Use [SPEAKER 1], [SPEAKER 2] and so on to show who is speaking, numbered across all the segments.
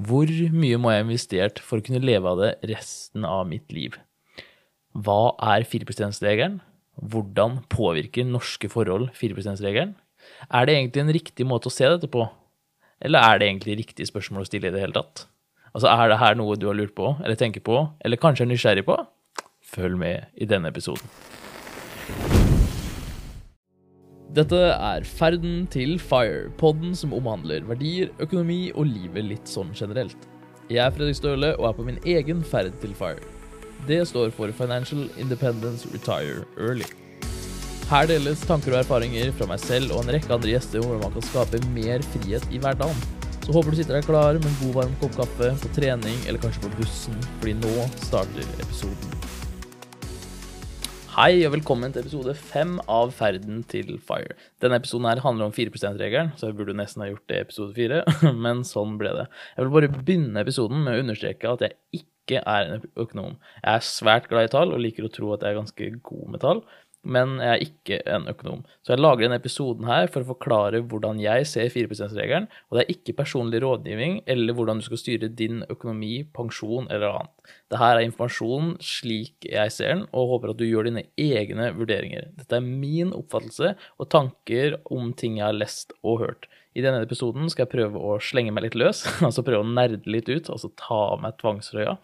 [SPEAKER 1] Hvor mye må jeg ha investert for å kunne leve av det resten av mitt liv? Hva er 4 %-regelen? Hvordan påvirker norske forhold 4 %-regelen? Er det egentlig en riktig måte å se dette på? Eller er det egentlig riktig spørsmål å stille i det hele tatt? Altså, Er det her noe du har lurt på, eller tenker på, eller kanskje er nysgjerrig på? Følg med i denne episoden. Dette er Ferden til Fire, podden som omhandler verdier, økonomi og livet litt sånn generelt. Jeg er Fredrik Støle og er på min egen ferd til Fire. Det står for Financial Independence Retire Early. Her deles tanker og erfaringer fra meg selv og en rekke andre gjester om hvordan man kan skape mer frihet i hverdagen. Så håper du sitter deg klar med en god varm kopp kaffe, på trening eller kanskje på bussen, fordi nå starter episoden. Hei og velkommen til episode fem av Ferden til Fire. Denne episoden her handler om 4 %-regelen, så jeg burde nesten ha gjort det i episode fire, men sånn ble det. Jeg vil bare begynne episoden med å understreke at jeg ikke er en økonom. Jeg er svært glad i tall og liker å tro at jeg er ganske god med tall, men jeg er ikke en økonom. Så jeg lager denne episoden her for å forklare hvordan jeg ser 4 %-regelen, og det er ikke personlig rådgivning eller hvordan du skal styre din økonomi, pensjon eller annet. Dette er informasjon slik jeg ser den, og håper at du gjør dine egne vurderinger. Dette er min oppfattelse og tanker om ting jeg har lest og hørt. I denne episoden skal jeg prøve å slenge meg litt løs, altså prøve å nerde litt ut, altså ta av meg tvangsrøya.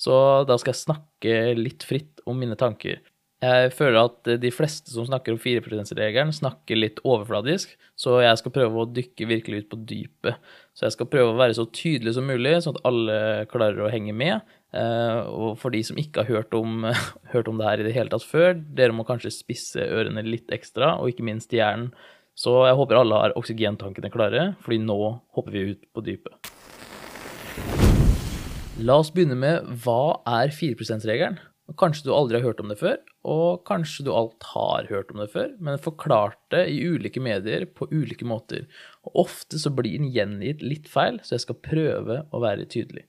[SPEAKER 1] Så da skal jeg snakke litt fritt om mine tanker. Jeg føler at de fleste som snakker om 4 %-regelen, snakker litt overfladisk, så jeg skal prøve å dykke virkelig ut på dypet. Så jeg skal prøve å være så tydelig som mulig, sånn at alle klarer å henge med. Eh, og for de som ikke har hørt om, hørt om det her i det hele tatt før, dere må kanskje spisse ørene litt ekstra, og ikke minst hjernen. Så jeg håper alle har oksygentankene klare, fordi nå hopper vi ut på dypet. La oss begynne med hva er 4 %-regelen? Kanskje du aldri har hørt om det før, og kanskje du alt har hørt om det før, men forklart det i ulike medier på ulike måter. Og ofte så blir den gjengitt litt feil, så jeg skal prøve å være tydelig.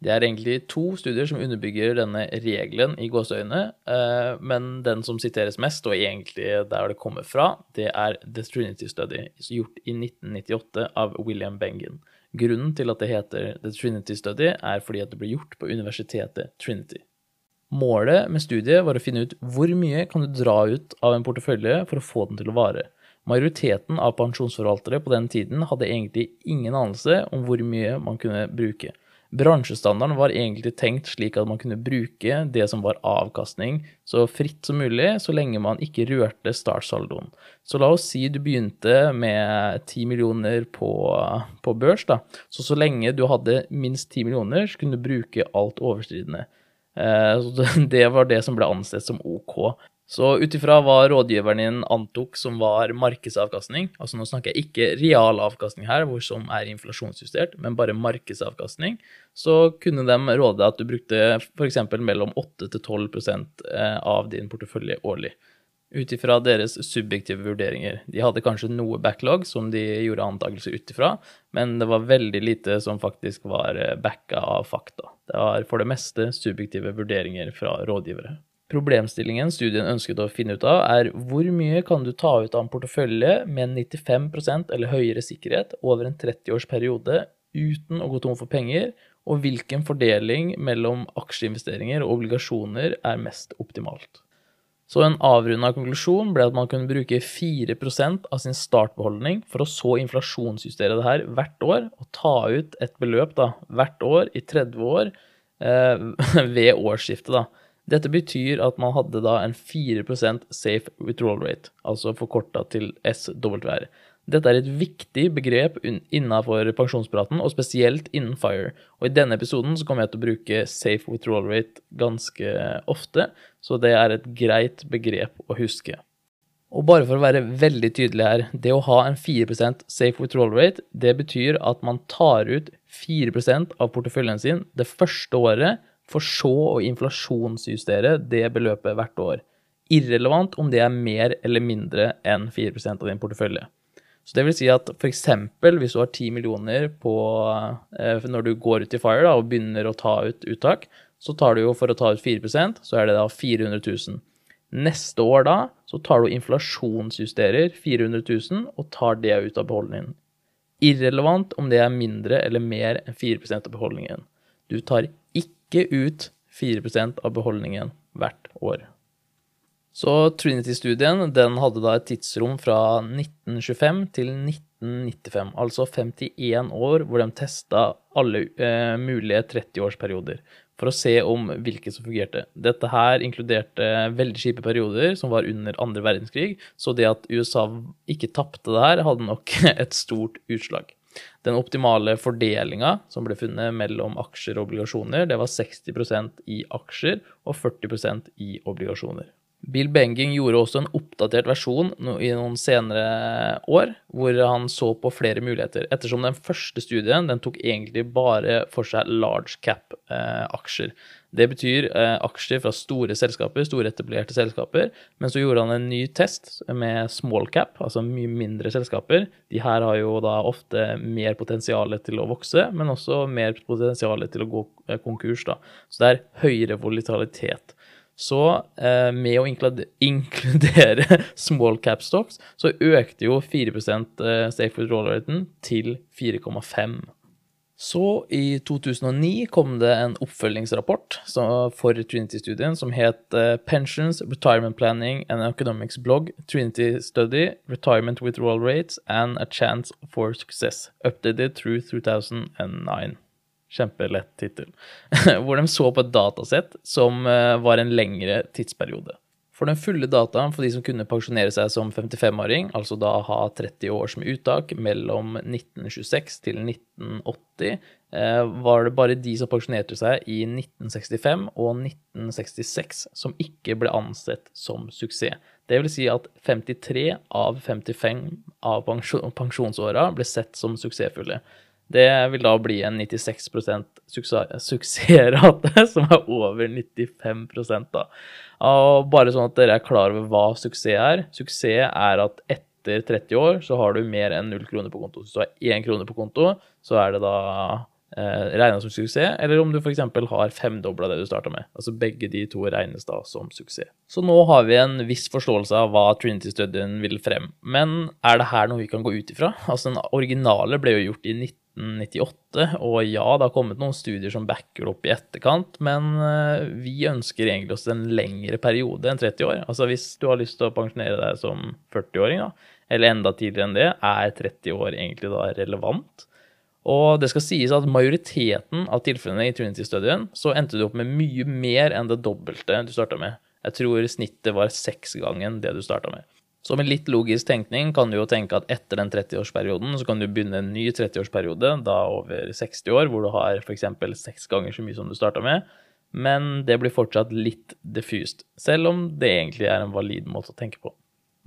[SPEAKER 1] Det er egentlig to studier som underbygger denne regelen i gåseøyne, eh, men den som siteres mest, og egentlig der det kommer fra, det er The Trinity Study, gjort i 1998 av William Bengen. Grunnen til at det heter The Trinity Study, er fordi at det ble gjort på universitetet Trinity. Målet med studiet var å finne ut hvor mye kan du dra ut av en portefølje for å få den til å vare. Majoriteten av pensjonsforvaltere på den tiden hadde egentlig ingen anelse om hvor mye man kunne bruke. Bransjestandarden var egentlig tenkt slik at man kunne bruke det som var avkastning, så fritt som mulig, så lenge man ikke rørte startsaldoen. Så la oss si du begynte med 10 millioner på, på børs, da. Så så lenge du hadde minst 10 millioner, så kunne du bruke alt overstridende. Så det var det som ble ansett som OK. Så ut ifra hva rådgiveren din antok som var markedsavkastning, altså nå snakker jeg ikke real avkastning her, hvor som er inflasjonsjustert, men bare markedsavkastning, så kunne de råde at du brukte f.eks. mellom 8 til 12% av din portefølje årlig. Ut ifra deres subjektive vurderinger. De hadde kanskje noe backlog som de gjorde antakelser ut ifra, men det var veldig lite som faktisk var backa av fakta. Det er for det meste subjektive vurderinger fra rådgivere. Problemstillingen studien ønsket å finne ut av, er hvor mye kan du ta ut av en portefølje med 95% eller høyere sikkerhet over en 30-årsperiode uten å gå tom for penger, og hvilken fordeling mellom aksjeinvesteringer og obligasjoner er mest optimalt. Så en avrunda konklusjon ble at man kunne bruke 4% av sin startbeholdning for å så inflasjonsjustere det her hvert år, og ta ut et beløp da, hvert år i 30 år eh, ved årsskiftet. da. Dette betyr at man hadde da en 4% safe withdrawal rate, altså forkorta til SWR. Dette er et viktig begrep innenfor pensjonspraten, og spesielt innen FIRE. Og i denne episoden så kommer jeg til å bruke safe withdrawal rate ganske ofte, så det er et greit begrep å huske. Og bare for å være veldig tydelig her, det å ha en 4% safe withdrawal rate, det betyr at man tar ut 4% av porteføljen sin det første året, for så å inflasjonsjustere det beløpet hvert år. Irrelevant om det er mer eller mindre enn 4% av din portefølje. Så det vil si at f.eks. hvis du har 10 millioner på, eh, når du går ut i FIRE da, og begynner å ta ut uttak, så tar du jo for å ta ut 4% så er det da 400 000. Neste år da så tar du inflasjonsjusterer 400 000 og tar det ut av beholdningen. irrelevant om det er mindre eller mer enn 4% av beholdningen. Du tar ikke ut 4% av beholdningen hvert år. Så Trinity-studien den hadde da et tidsrom fra 1925 til 1995, altså 51 år hvor de testa alle eh, mulige 30-årsperioder for å se om hvilke som fungerte. Dette her inkluderte veldig kjipe perioder som var under andre verdenskrig, så det at USA ikke tapte det her, hadde nok et stort utslag. Den optimale fordelinga som ble funnet mellom aksjer og obligasjoner, det var 60% i aksjer og 40% i obligasjoner. Bill Benging gjorde også en oppdatert versjon i noen senere år, hvor han så på flere muligheter. Ettersom den første studien den tok egentlig bare for seg large cap-aksjer. Eh, det betyr eh, aksjer fra store selskaper, store etablerte selskaper. Men så gjorde han en ny test med small cap, altså mye mindre selskaper. De her har jo da ofte mer potensial til å vokse, men også mer potensial til å gå eh, konkurs. da. Så det er høyere volatilitet. Så eh, med å inkludere small cap stocks, så økte jo 4 eh, safe withdrawal-raten til 4,5 Så i 2009 kom det en oppfølgingsrapport for Trinity-studien som het eh, Pensions, Retirement Planning and Economics Blog, Trinity Study, Retirement Withdrawal Rates and a Chance for Success, updated through 2009. Kjempelett tittel. Hvor de så på et datasett som eh, var en lengre tidsperiode. For den fulle dataen for de som kunne pensjonere seg som 55-åring, altså da ha 30 år som uttak mellom 1926 til 1980, eh, var det bare de som pensjonerte seg i 1965 og 1966 som ikke ble ansett som suksess. Det vil si at 53 av 55 av pensjonsåra ble sett som suksessfulle. Det vil da bli en 96% suksessrate, som er over 95 da. Og bare sånn at dere er klar over hva suksess er. Suksess er at etter 30 år så har du mer enn null kroner på konto. Hvis du har én krone på konto, så er det da eh, regna som suksess. Eller om du f.eks. har femdobla det du starta med. Altså begge de to regnes da som suksess. Så nå har vi en viss forståelse av hva Trinity-studien vil frem. Men er det her noe vi kan gå ut ifra? Altså Den originale ble jo gjort i 19 1998. Og ja, det har kommet noen studier som backer opp i etterkant, men eh, vi ønsker egentlig oss en lengre periode enn 30 år. Altså hvis du har lyst til å pensjonere deg som 40-åring, da, eller enda tidligere enn det, er 30 år egentlig da relevant? Og det skal sies at majoriteten av tilfellene i Trinity-studien så endte du opp med mye mer enn det dobbelte du starta med. Jeg tror snittet var seks ganger det du starta med. Så med litt logisk tenkning kan du jo tenke at etter den 30-årsperioden så kan du begynne en ny 30-årsperiode, da over 60 år, hvor du har f.eks. seks ganger så mye som du starta med. Men det blir fortsatt litt diffust, selv om det egentlig er en valid måte å tenke på.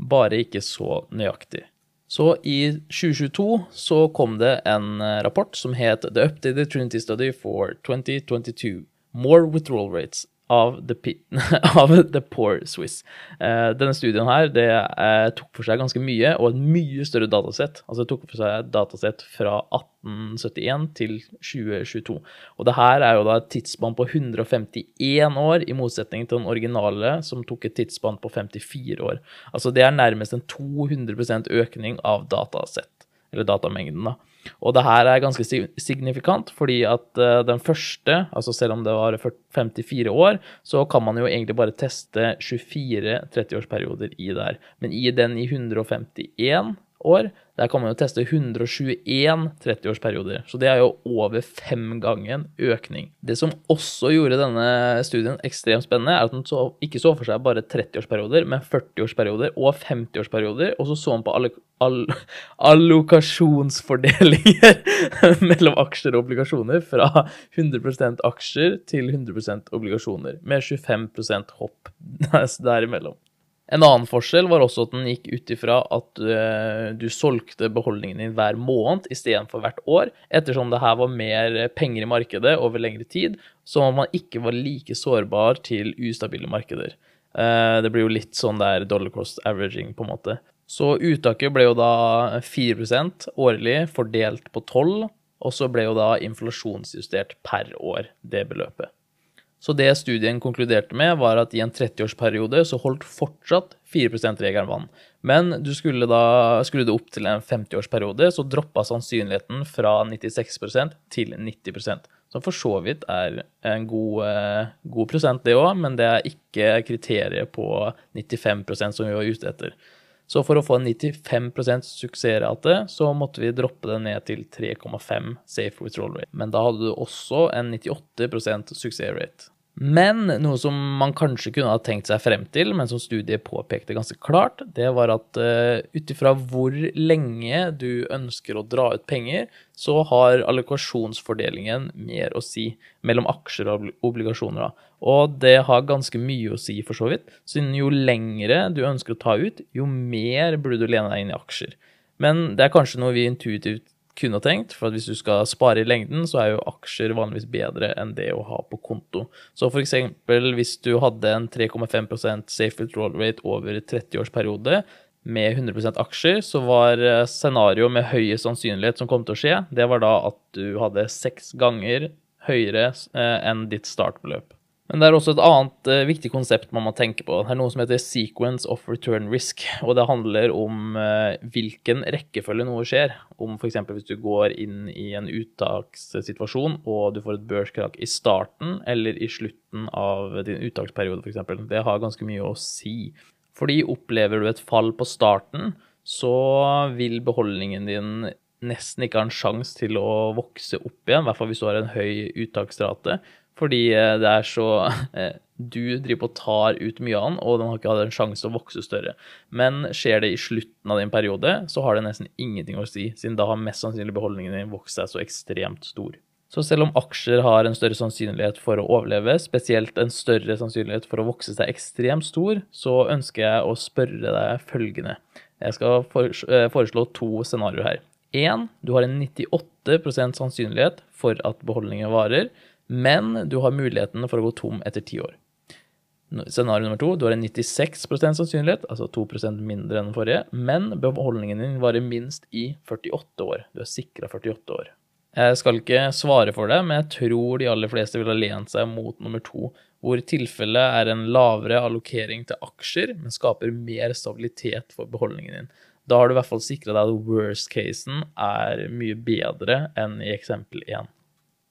[SPEAKER 1] Bare ikke så nøyaktig. Så i 2022 så kom det en rapport som het The Updated Trinity Study for 2022. More withdrawal rates av The, av The Poor Swiss. Uh, denne studien her det uh, tok for seg ganske mye, og et mye større datasett. Altså det tok for seg et datasett fra 1871 til 2022. Og det her er jo da et tidsspann på 151 år, i motsetning til den originale, som tok et tidsspann på 54 år. Altså det er nærmest en 200% økning av datasett, eller datamengden, da. Og det her er ganske signifikant, fordi at eh, den første, altså selv om det var 54 år, så kan man jo egentlig bare teste 24 30-årsperioder i der. Men i den i 151 år, der kan man jo teste 121 30-årsperioder. Så det er jo over fem ganger økning. Det som også gjorde denne studien ekstremt spennende, er at den så, ikke så for seg bare 30-årsperioder, men 40-årsperioder og 50-årsperioder. Og så så man på alle all, allokasjonsfordelinger mellom aksjer og obligasjoner fra 100% aksjer til 100% obligasjoner, med 25% hopp derimellom. En annen forskjell var også at den gikk ut ifra at uh, du solgte beholdningen din hver måned istedenfor hvert år, ettersom det her var mer penger i markedet over lengre tid, så man ikke var like sårbar til ustabile markeder. Uh, det blir jo litt sånn der dollar cost averaging, på en måte. Så uttaket ble jo da 4% årlig fordelt på 12, og så ble jo da inflasjonsjustert per år, det beløpet. Så det studien konkluderte med, var at i en 30-årsperiode så holdt fortsatt 4 %-regelen vann. Men du skulle da skru det opp til en 50-årsperiode, så droppa sannsynligheten fra 96% til 90% Som for så vidt er en god, eh, god prosent, det òg, men det er ikke kriteriet på 95% som vi var ute etter. Så for å få en 95% suksessrate, så måtte vi droppe det ned til 3,5 safe withdrawal rate. Men da hadde du også en 98% suksessrate. Men noe som man kanskje kunne ha tenkt seg frem til, men som studiet påpekte ganske klart, det var at uh, ut ifra hvor lenge du ønsker å dra ut penger, så har allokasjonsfordelingen mer å si mellom aksjer og obligasjoner. Da. Og det har ganske mye å si, for så vidt. Siden jo lengre du ønsker å ta ut, jo mer burde du lene deg inn i aksjer. Men det er kanskje noe vi intuitivt kunne tenkt. For hvis du skal spare i lengden, så er jo aksjer vanligvis bedre enn det å ha på konto. Så f.eks. hvis du hadde en 3,5% safe withdrawal rate over 30-årsperiode med 100% aksjer, så var eh, scenarioet med høyest sannsynlighet som kom til å skje, det var da at du hadde seks ganger høyere eh, enn ditt startbeløp. Men det er også et annet uh, viktig konsept man må tenke på. Det er noe som heter sequence of return risk. Og det handler om uh, hvilken rekkefølge noe skjer. Om f.eks. hvis du går inn i en uttakssituasjon og du får et børskrakk i starten eller i slutten av din uttaksperiode, f.eks. Det har ganske mye å si. Fordi opplever du et fall på starten, så vil beholdningen din nesten ikke ha en sjanse til å vokse opp igjen, i hvert fall hvis du har en høy uttaksrate. Fordi eh, det er så eh, Du driver på og tar ut mye av den, og den har ikke hatt en sjanse å vokse større. Men skjer det i slutten av din periode, så har det nesten ingenting å si, siden da har mest sannsynlig beholdningen din vokst seg så ekstremt stor. Så selv om aksjer har en større sannsynlighet for å overleve, spesielt en større sannsynlighet for å vokse seg ekstremt stor, så ønsker jeg å spørre deg følgende. Jeg skal eh, foreslå to scenarioer her. 1. du har en 98% sannsynlighet for at beholdningen varer men du har muligheten for å gå tom etter ti år. Scenario nummer to, du har en 96% sannsynlighet, altså 2% mindre enn den forrige, men beholdningen din varer minst i 48 år. Du er sikra 48 år. Jeg skal ikke svare for det, men jeg tror de aller fleste ville lent seg mot nummer to, hvor tilfellet er en lavere allokering til aksjer, men skaper mer stabilitet for beholdningen din. Da har du i hvert fall sikra deg at worst casen er mye bedre enn i eksempel 1.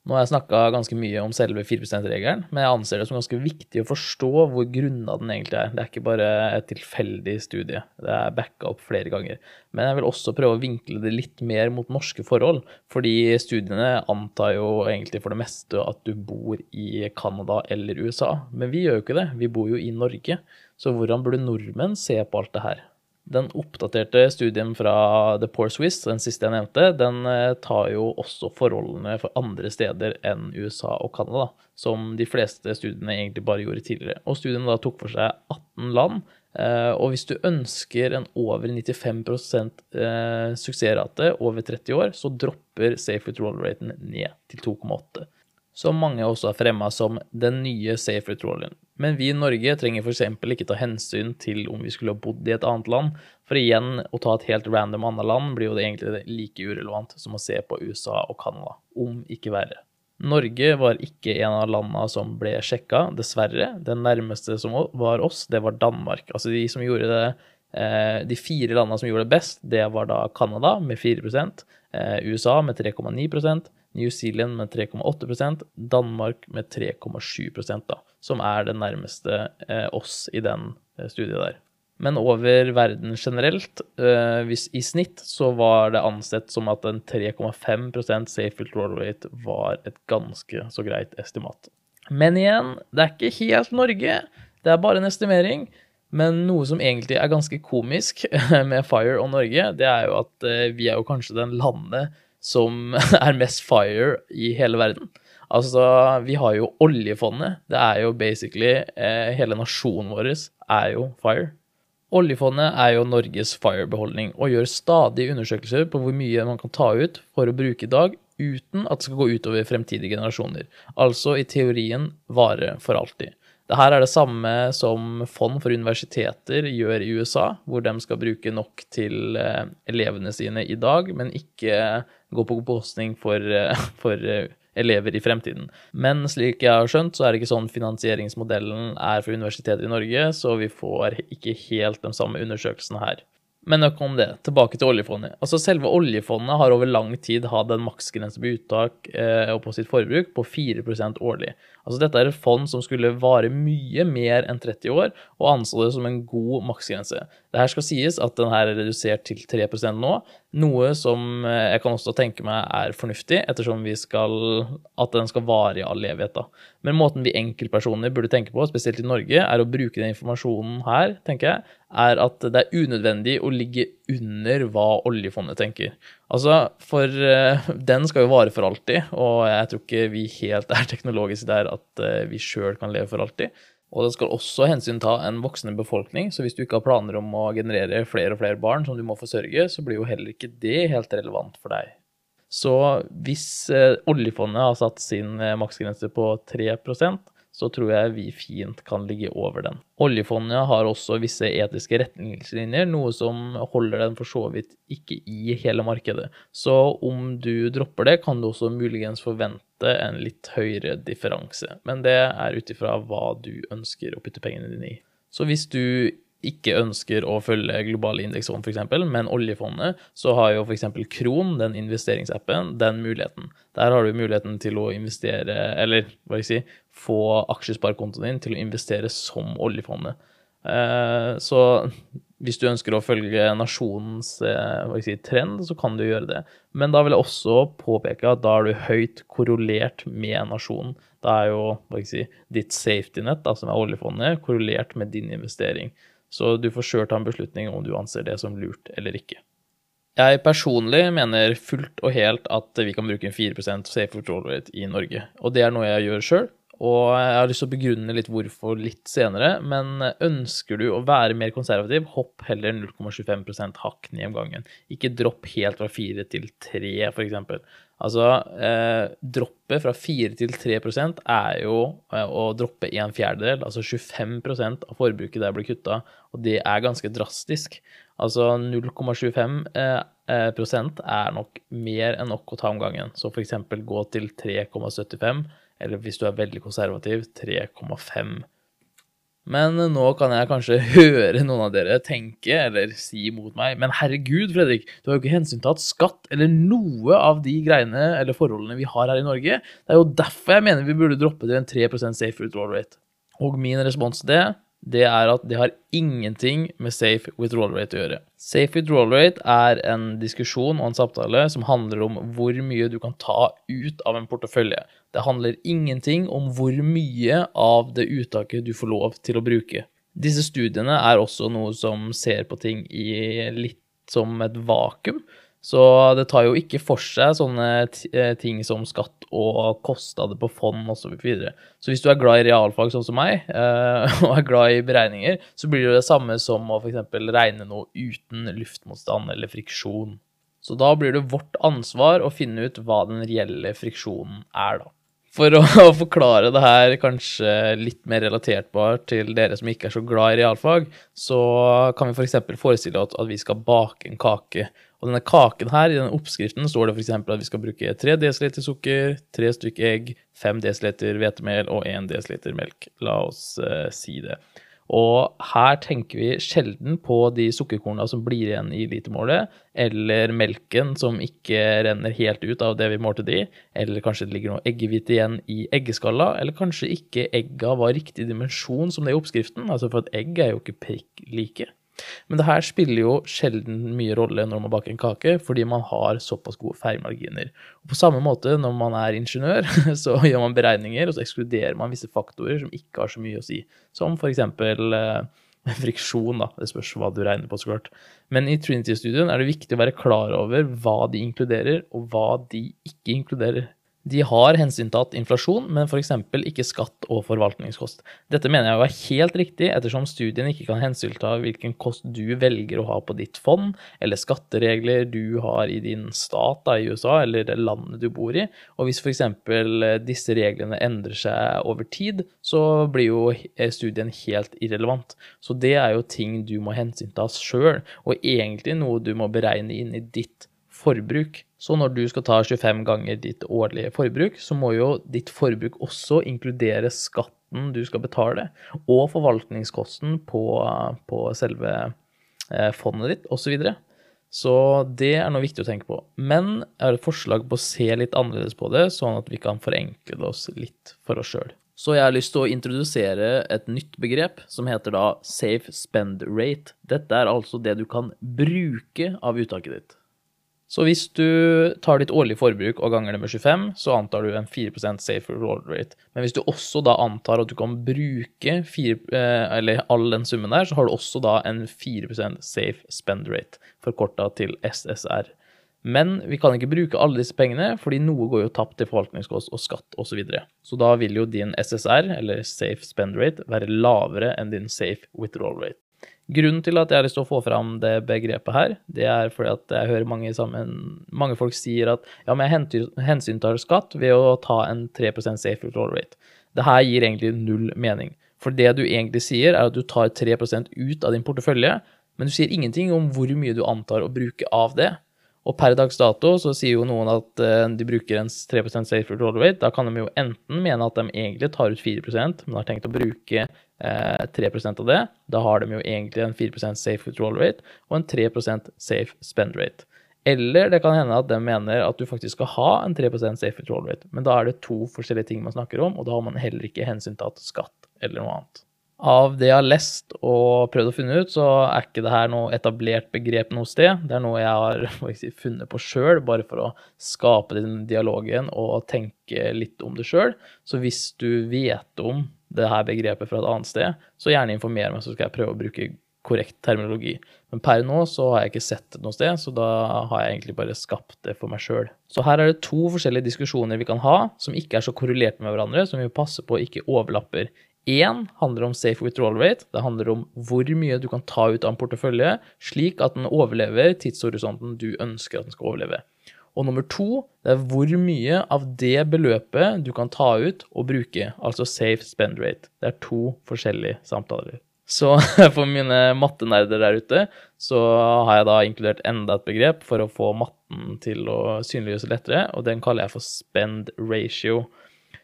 [SPEAKER 1] Nå har jeg snakka ganske mye om selve 4 %-regelen, men jeg anser det som ganske viktig å forstå hvor grunna den egentlig er. Det er ikke bare et tilfeldig studie, det er backa opp flere ganger. Men jeg vil også prøve å vinkle det litt mer mot norske forhold, fordi studiene antar jo egentlig for det meste at du bor i Canada eller USA. Men vi gjør jo ikke det, vi bor jo i Norge. Så hvordan burde nordmenn se på alt det her? Den oppdaterte studien fra The Poor Swiss, den siste jeg nevnte, den eh, tar jo også forholdene for andre steder enn USA og Canada, som de fleste studiene egentlig bare gjorde tidligere. Og studien da tok for seg 18 land. Eh, og hvis du ønsker en over 95 eh, suksessrate over 30 år, så dropper safe withdrawal-raten ned til 2,8 som mange også har fremma som den nye safe retrollen. Men vi i Norge trenger f.eks. ikke ta hensyn til om vi skulle ha bodd i et annet land, for igjen, å ta et helt random annet land blir jo det egentlig like urelevant som å se på USA og Canada, om ikke verre. Norge var ikke en av landene som ble sjekka, dessverre. Den nærmeste som var oss, det var Danmark. Altså de som gjorde det eh, De fire landene som gjorde det best, det var da Canada med 4 eh, USA med 3,9 New Zealand med 3,8% Danmark med 3,7 da, som er det nærmeste eh, oss i den eh, studiet der. Men over verden generelt, eh, hvis i snitt, så var det ansett som at en 3,5 safe roll rate var et ganske så greit estimat. Men igjen, det er ikke helt Norge. Det er bare en estimering. Men noe som egentlig er ganske komisk med Fire og Norge, det er jo at vi er jo kanskje den landet som er mest fire i hele verden. Altså, vi har jo oljefondet. Det er jo basically eh, Hele nasjonen vår er jo fire. Oljefondet er jo Norges fire-beholdning og gjør stadig undersøkelser på hvor mye man kan ta ut for å bruke i dag uten at det skal gå utover fremtidige generasjoner. Altså i teorien vare for alltid. Det her er det samme som fond for universiteter gjør i USA, hvor de skal bruke nok til eh, elevene sine i dag, men ikke gå på bekostning for, eh, for, eh, elever i fremtiden. Men slik jeg har skjønt, så er det ikke sånn finansieringsmodellen er for universiteter i Norge, så vi får ikke helt de samme undersøkelsene her. Men nok om det. Tilbake til oljefondet. Altså Selve oljefondet har over lang tid hatt en maksgrense på uttak eh, og på sitt forbruk på 4% årlig. Altså Dette er et fond som skulle vare mye mer enn 30 år, og anså det som en god maksgrense. Det her skal sies at den her er redusert til 3% nå, noe som eh, jeg kan også tenke meg er fornuftig, ettersom vi skal, at den skal vare i all evighet. Men måten vi enkeltpersoner burde tenke på, spesielt i Norge, er å bruke den informasjonen her, tenker jeg, er at det er unødvendig å ligge under hva oljefondet tenker. Altså, for uh, den skal jo vare for alltid, og jeg tror ikke vi helt er teknologiske der at uh, vi sjøl kan leve for alltid. Og den skal også hensynta en voksende befolkning, så hvis du ikke har planer om å generere flere og flere barn som du må forsørge, så blir jo heller ikke det helt relevant for deg. Så hvis uh, oljefondet har satt sin maksgrense på 3 så tror jeg vi fint kan ligge over den. Oljefondet har også visse etiske retningslinjer, noe som holder den for så vidt ikke i hele markedet. Så om du dropper det, kan du også muligens forvente en litt høyere differanse. Men det er ut ifra hva du ønsker å putte pengene dine i. Så hvis du ikke ønsker å følge globale indeksfond f.eks., men oljefondet, så har jo f.eks. Kron, den investeringsappen, den muligheten. Der har du muligheten til å investere, eller hva skal jeg si, få aksjesparekontoen din til å investere som oljefondet. Eh, så hvis du ønsker å følge nasjonens eh, jeg si, trend, så kan du gjøre det. Men da vil jeg også påpeke at da er du høyt korrelert med nasjonen. Da er jo hva si, ditt safety net, da, som er oljefondet, korrelert med din investering. Så du får sjøl ta en beslutning om du anser det som lurt eller ikke. Jeg personlig mener fullt og helt at vi kan bruke en 4 safe control rate i Norge. Og det er noe jeg gjør sjøl, og jeg har lyst til å begrunne litt hvorfor litt senere. Men ønsker du å være mer konservativ, hopp heller 0,25 hakk ned om gangen. Ikke dropp helt fra 4 til 3, f.eks. Altså, eh, droppet fra 4 til 3 er jo eh, å droppe en fjerdedel, altså 25% av forbruket der blir kutta, og det er ganske drastisk. Altså 0,25 eh, eh, er nok mer enn nok å ta om gangen. Så f.eks. gå til 3,75, eller hvis du er veldig konservativ, 3,5 men nå kan jeg kanskje høre noen av dere tenke eller si mot meg Men herregud, Fredrik, du har jo ikke hensyntatt skatt eller noe av de greiene eller forholdene vi har her i Norge. Det er jo derfor jeg mener vi burde droppe til en 3% safe withdrawal rate. Og min respons til det det er at det har ingenting med safe withdrawal rate å gjøre. Safe withdrawal rate er en diskusjon og en samtale som handler om hvor mye du kan ta ut av en portefølje. Det handler ingenting om hvor mye av det uttaket du får lov til å bruke. Disse studiene er også noe som ser på ting i litt som et vakuum. Så det tar jo ikke for seg sånne eh, ting som skatt og kostnader på fond osv. Så, så hvis du er glad i realfag sånn som meg, eh, og er glad i beregninger, så blir det det samme som å f.eks. regne noe uten luftmotstand eller friksjon. Så da blir det vårt ansvar å finne ut hva den reelle friksjonen er, da. For å forklare det her kanskje litt mer relaterbart til dere som ikke er så glad i realfag, så kan vi f.eks. For forestille oss at vi skal bake en kake. Og denne kaken her, i denne oppskriften står det f.eks. at vi skal bruke 3 dl sukker, 3 stykker egg, 5 dl hvetemel og 1 dl melk. La oss uh, si det. Og her tenker vi sjelden på de sukkerkornene som blir igjen i litermålet, eller melken som ikke renner helt ut av det vi målte det i, eller kanskje det ligger noe eggehvite igjen i eggeskalla, eller kanskje ikke egga var riktig dimensjon som det i oppskriften, altså for et egg er jo ikke prikk like. Men det her spiller jo sjelden mye rolle når man baker en kake, fordi man har såpass gode feilmarginer. Og på samme måte, når man er ingeniør, så gjør man beregninger, og så ekskluderer man visse faktorer som ikke har så mye å si, som f.eks. Eh, friksjon, da. Det spørs hva du regner på, så klart. Men i Trinity-studien er det viktig å være klar over hva de inkluderer, og hva de ikke inkluderer. De har hensyntatt inflasjon, men f.eks. ikke skatt og forvaltningskost. Dette mener jeg var helt riktig, ettersom studien ikke kan hensynta hvilken kost du velger å ha på ditt fond, eller skatteregler du har i din stat da, i USA, eller det landet du bor i. Og hvis f.eks. disse reglene endrer seg over tid, så blir jo studien helt irrelevant. Så det er jo ting du må hensynta sjøl, og egentlig noe du må beregne inn i ditt forbruk. Så når du skal ta 25 ganger ditt årlige forbruk, så må jo ditt forbruk også inkludere skatten du skal betale, og forvaltningskosten på, på selve eh, fondet ditt, osv. Så, videre. så det er noe viktig å tenke på. Men jeg har et forslag på å se litt annerledes på det, sånn at vi kan forenkle det oss litt for oss sjøl. Så jeg har lyst til å introdusere et nytt begrep som heter da safe spend rate. Dette er altså det du kan bruke av uttaket ditt. Så hvis du tar ditt årlige forbruk og ganger det med 25, så antar du en 4% safe roll rate. Men hvis du også da antar at du kan bruke 4, eh, eller all den summen der, så har du også da en 4% safe spend rate, forkorta til SSR. Men vi kan ikke bruke alle disse pengene, fordi noe går jo tapt til forvaltningskost og skatt osv. Så, videre. så da vil jo din SSR, eller safe spend rate, være lavere enn din safe withdrawal rate. Grunnen til at jeg har lyst til å få fram det begrepet her, det er fordi at jeg hører mange, sammen, mange folk sier at ja, men jeg hensyntar skatt ved å ta en 3% safe withdrawal rate. Det her gir egentlig null mening. For det du egentlig sier, er at du tar 3% ut av din portefølje, men du sier ingenting om hvor mye du antar å bruke av det. Og per dags dato så sier jo noen at uh, de bruker en 3% safe withdrawal rate. Da kan de jo enten mene at de egentlig tar ut 4% men har tenkt å bruke eh, 3% av det. Da har de jo egentlig en 4% safe withdrawal rate og en 3% safe spend rate. Eller det kan hende at de mener at du faktisk skal ha en 3% safe withdrawal rate. Men da er det to forskjellige ting man snakker om, og da har man heller ikke hensyntatt skatt eller noe annet. Av det jeg har lest og prøvd å finne ut, så er ikke det her noe etablert begrep noe sted. Det er noe jeg har si, funnet på sjøl, bare for å skape den dialogen og tenke litt om det sjøl. Så hvis du vet om det her begrepet fra et annet sted, så gjerne informer meg, så skal jeg prøve å bruke korrekt terminologi. Men per nå så har jeg ikke sett det noe sted, så da har jeg egentlig bare skapt det for meg sjøl. Så her er det to forskjellige diskusjoner vi kan ha, som ikke er så korrelerte med hverandre, som vi må passe på ikke overlapper. Én handler om safe withdrawal rate. Det handler om hvor mye du kan ta ut av en portefølje, slik at den overlever tidshorisonten du ønsker at den skal overleve. Og nummer to, det er hvor mye av det beløpet du kan ta ut og bruke, altså safe spend rate. Det er to forskjellige samtaler. Så for mine mattenerder der ute, så har jeg da inkludert enda et begrep for å få matten til å synliggjøres lettere, og den kaller jeg for spend ratio.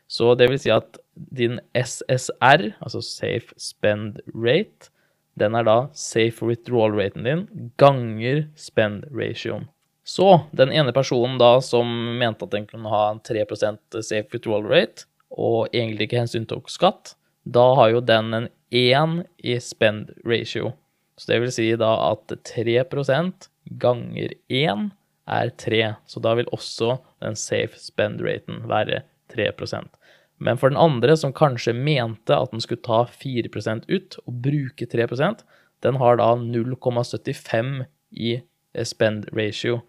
[SPEAKER 1] Så det vil si at din SSR, altså Safe Spend Rate, den er da safe withdrawal raten din ganger spend ratioen. Så den ene personen da som mente at den kunne ha en 3% safe withdrawal rate, og egentlig ikke hensyntok skatt, da har jo den en 1 i spend ratio. Så det vil si da at 3% ganger 1 er 3. Så da vil også den safe spend raten være 3% men for den andre, som kanskje mente at den skulle ta 4% ut og bruke 3% den har da 0,75 i spend ratio.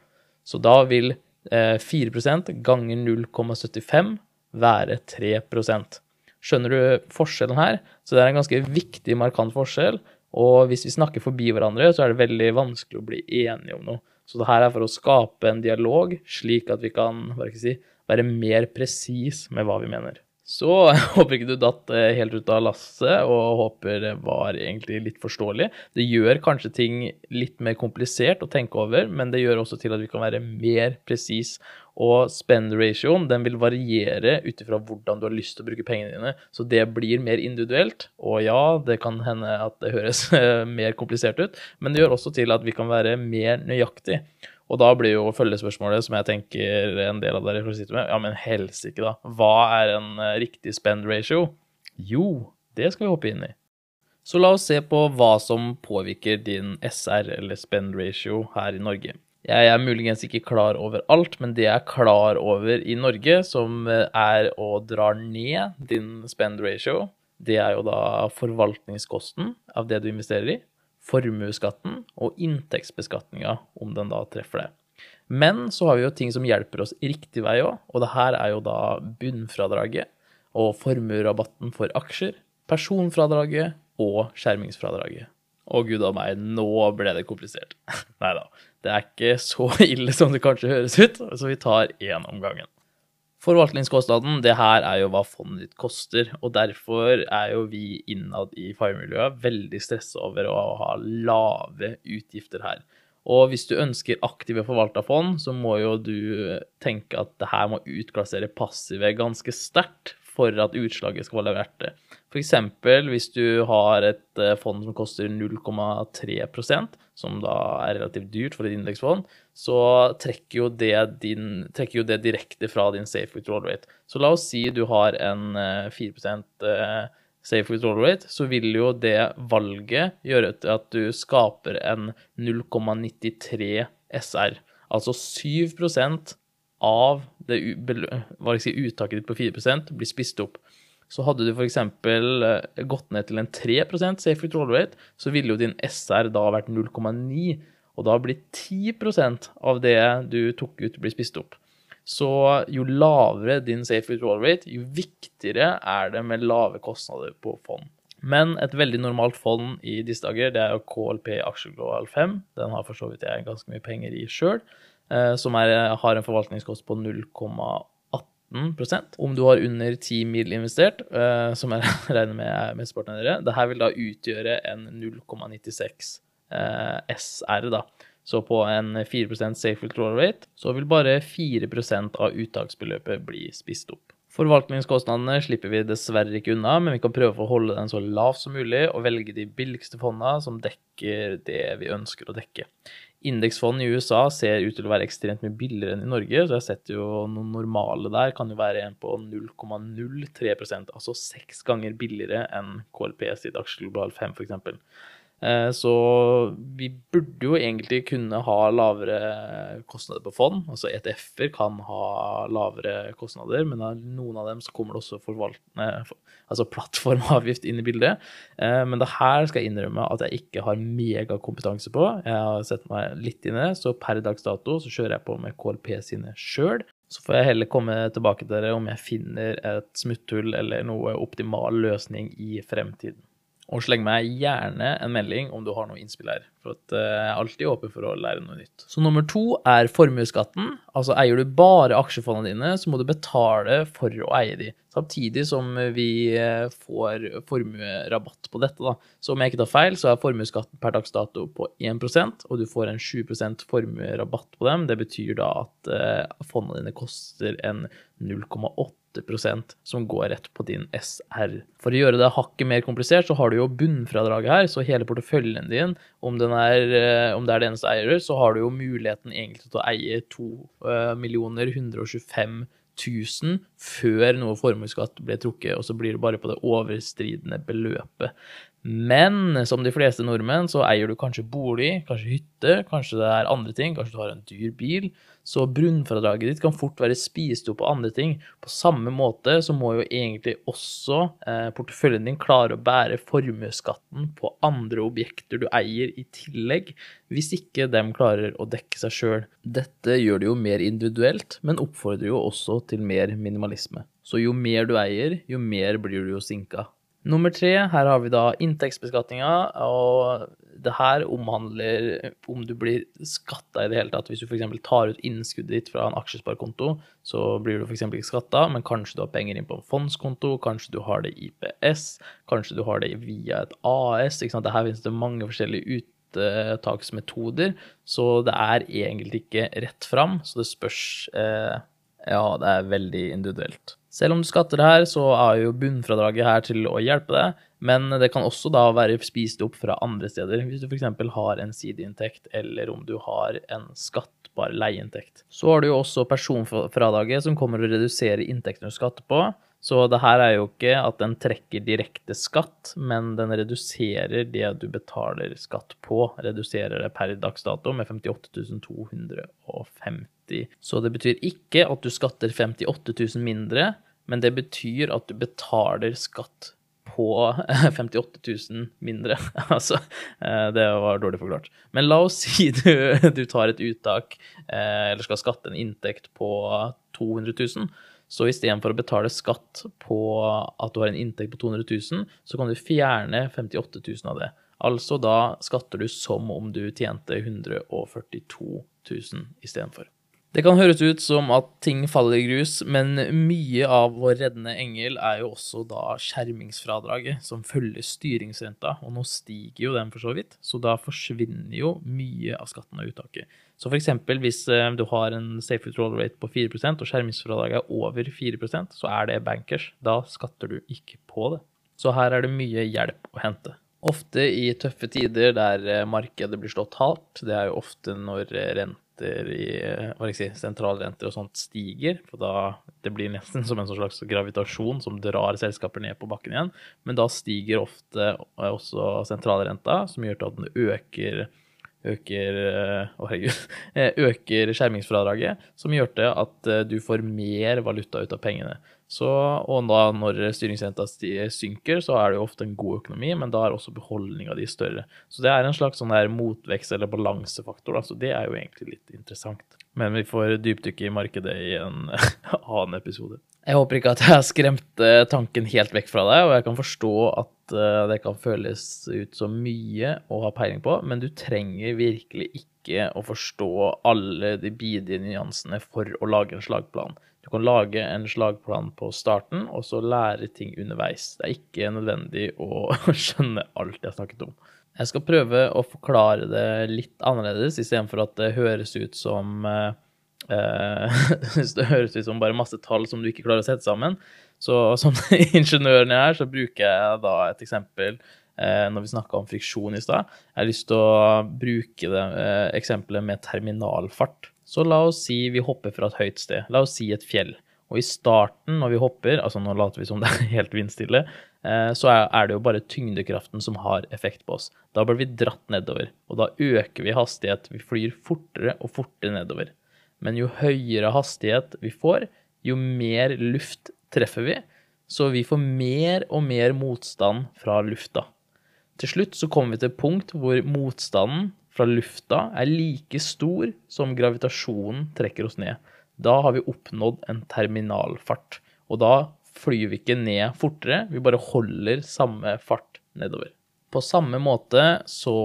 [SPEAKER 1] Så da vil 4 eh, ganger 0,75 være 3% Skjønner du forskjellen her? Så det er en ganske viktig, markant forskjell. Og hvis vi snakker forbi hverandre, så er det veldig vanskelig å bli enige om noe. Så det her er for å skape en dialog, slik at vi kan si, være mer presis med hva vi mener. Så håper ikke du datt eh, helt ut av lasset, og håper det var egentlig litt forståelig. Det gjør kanskje ting litt mer komplisert å tenke over, men det gjør også til at vi kan være mer presis. Og spend ratioen den vil variere ut ifra hvordan du har lyst til å bruke pengene dine. Så det blir mer individuelt. Og ja, det kan hende at det høres mer komplisert ut, men det gjør også til at vi kan være mer nøyaktig. Og da blir jo følgespørsmålet, som jeg tenker en del av dere får sitte med, ja, men helsike, da. Hva er en eh, riktig spend ratio? Jo, det skal vi hoppe inn i. Så la oss se på hva som påvirker din SR, eller spend ratio, her i Norge. Jeg er muligens ikke klar over alt, men det jeg er klar over i Norge, som eh, er å dra ned din spend ratio, det er jo da forvaltningskosten av det du investerer i formuesskatten og inntektsbeskatninga, om den da treffer det. Men så har vi jo ting som hjelper oss riktig vei òg, og det her er jo da bunnfradraget og formuerabatten for aksjer, personfradraget og skjermingsfradraget. Å gud a meg, nå ble det komplisert. Nei da, det er ikke så ille som det kanskje høres ut, så vi tar én om gangen. Forvaltningskostnaden, det her er jo hva fondet ditt koster, og derfor er jo vi innad i FIRE-miljøet veldig stressa over å ha lave utgifter her. Og hvis du ønsker aktive forvalta fond, så må jo du tenke at det her må utklassere passive ganske sterkt for at utslaget skal være verdt det. F.eks. hvis du har et eh, fond som koster 0,3% som da er relativt dyrt for et indeksfond, så trekker jo, din, trekker jo det direkte fra din safe withdrawal rate. Så la oss si du har en 4 eh, safe withdrawal rate, så vil jo det valget gjøre til at du skaper en 0,93 SR. Altså 7% av det, si, uttaket ditt på 4% blir spist opp. Så hadde du f.eks. Eh, gått ned til en 3% safe withdrawal rate, så ville jo din SR da vært 0,9, og da blir 10% av det du tok ut, blir spist opp. Så jo lavere din safe withdrawal rate, jo viktigere er det med lave kostnader på fond. Men et veldig normalt fond i disse dager, det er jo KLP Aksjeglobal 5. Den har for så vidt jeg ganske mye penger i sjøl. Eh, som er, har en forvaltningskost på 0,18% Om du har under 10 mil investert, eh, som jeg regner med er mesteparten av dere, dette vil da utgjøre en 0,96 eh, SR. da. Så på en 4% safe withdrawal rate, så vil bare 4% av uttaksbeløpet bli spist opp. Forvaltningskostnadene slipper vi dessverre ikke unna, men vi kan prøve å holde den så lav som mulig og velge de billigste fondene som dekker det vi ønsker å dekke. Indeksfond i USA ser ut til å være ekstremt mye billigere enn i Norge, så jeg setter jo noen normale der kan jo være en på 0,03% altså seks ganger billigere enn KLP sitt aksjeglobal 5 f.eks. Eh, så vi burde jo egentlig kunne ha lavere kostnader på fond. Altså ETF-er kan ha lavere kostnader, men av noen av dem så kommer det også altså plattformavgift inn i bildet. Eh, men det her skal jeg innrømme at jeg ikke har megakompetanse på. Jeg har sett meg litt inn i det, så per dags dato så kjører jeg på med KLP sine sjøl. Så får jeg heller komme tilbake til dere om jeg finner et smutthull eller noe optimal løsning i fremtiden. Og sleng meg gjerne en melding om du har noe innspill her. For eh, jeg er alltid åpen for å lære noe nytt. Så nummer to er formuesskatten. Altså eier du bare aksjefondene dine, så må du betale for å eie de. Samtidig som vi eh, får formuerabatt på dette. da. Så om jeg ikke tar feil, så er formuesskatten per dags dato på 1% og du får en 7% formuerabatt på dem. Det betyr da at eh, fondene dine koster en 0,8 som går rett på din SR. For å gjøre det hakket mer komplisert, så har du jo bunnfradraget her. Så hele porteføljen din, om, er, eh, om det er det eneste eier, så har du jo muligheten egentlig til å eie 2 millioner 125 000 før noe formuesskatt ble trukket, og så blir det bare på det overstridende beløpet. Men som de fleste nordmenn så eier du kanskje bolig, kanskje hytte, kanskje det er andre ting, kanskje du har en dyr bil. Så bunnfradraget ditt kan fort være spist opp på andre ting. På samme måte så må jo egentlig også eh, porteføljen din klare å bære formuesskatten på andre objekter du eier i tillegg, hvis ikke dem klarer å dekke seg sjøl. Dette gjør det jo mer individuelt, men oppfordrer jo også til mer minimalisme. Så jo mer du eier, jo mer blir du jo sinka. Nummer tre, her har vi da inntektsbeskatninga. Og det her omhandler om du blir skatta i det hele tatt. Hvis du f.eks. tar ut innskuddet ditt fra en aksjesparekonto, så blir du f.eks. ikke skatta, men kanskje du har penger inn på en fondskonto, kanskje du har det i IPS, kanskje du har det via et AS. Ikke sant? Her finnes det mange forskjellige uttaksmetoder, så det er egentlig ikke rett fram. Så det spørs eh, Ja, det er veldig individuelt. Selv om du skatter her, så er jo bunnfradraget her til å hjelpe deg, men det kan også da være spist opp fra andre steder, hvis du f.eks. har en sideinntekt, eller om du har en skattbar leieinntekt. Så har du jo også personfradraget, som kommer å redusere inntektene du skatter på. Så det her er jo ikke at den trekker direkte skatt, men den reduserer det du betaler skatt på. Reduserer det per dags dato med 58 250 så det betyr ikke at du skatter 58 000 mindre, men det betyr at du betaler skatt på 58 000 mindre. altså, eh, det var dårlig forklart. Men la oss si du, du tar et uttak, eh, eller skal skatte en inntekt på 200 000. Så istedenfor å betale skatt på at du har en inntekt på 200 000, så kan du fjerne 58 000 av det. Altså da skatter du som om du tjente 142 000 istedenfor. Det kan høres ut som at ting faller i grus, men mye av vår reddende engel er jo også da skjermingsfradraget, som følger styringsrenta, og nå stiger jo den for så vidt, så da forsvinner jo mye av skatten av uttaket. Så for eksempel hvis eh, du har en safe withdrawal rate på 4% og skjermingsfradraget er over 4% så er det bankers. Da skatter du ikke på det. Så her er det mye hjelp å hente. Ofte i tøffe tider der eh, markedet blir slått hardt, det er jo ofte når renter i hva si, sentralrenter og sånt stiger. For da det blir nesten som en sånn slags gravitasjon som drar selskaper ned på bakken igjen. Men da stiger ofte også sentralrenta, som gjør at den øker øker, herregud, øker skjermingsfradraget, som gjør til at du får mer valuta ut av pengene. Så, og da når styringsrenta synker, så er det jo ofte en god økonomi, men da er også beholdninga di større. Så det er en slags sånn der motvekst eller balansefaktor, da, så det er jo egentlig litt interessant. Men vi får dypdykke i markedet i en annen episode. Jeg håper ikke at jeg har skremt tanken helt vekk fra deg, og jeg kan forstå at eh, det kan føles ut som mye å ha peiling på, men du trenger virkelig ikke å forstå alle de bidige nyansene for å lage en slagplan. Du kan lage en slagplan på starten, og så lære ting underveis. Det er ikke nødvendig å skjønne alt jeg har snakket om. Jeg skal prøve å forklare det litt annerledes, istedenfor at det høres ut som eh, det høres ut som bare masse tall som du ikke klarer å sette sammen. Så som ingeniøren jeg er, så bruker jeg da et eksempel eh, når vi snakka om friksjon i stad. Jeg har lyst til å bruke det eh, eksempelet med terminalfart. Så la oss si vi hopper fra et høyt sted. La oss si et fjell. Og i starten, når vi hopper, altså nå later vi som det er helt vindstille, eh, så er det jo bare tyngdekraften som har effekt på oss. Da blir vi dratt nedover, og da øker vi hastighet. Vi flyr fortere og fortere nedover. Men jo høyere hastighet vi får, jo mer luft treffer vi, så vi får mer og mer motstand fra lufta. Til slutt så kommer vi til et punkt hvor motstanden fra lufta er like stor som gravitasjonen trekker oss ned. Da har vi oppnådd en terminalfart. Og da flyr vi ikke ned fortere, vi bare holder samme fart nedover. På samme måte så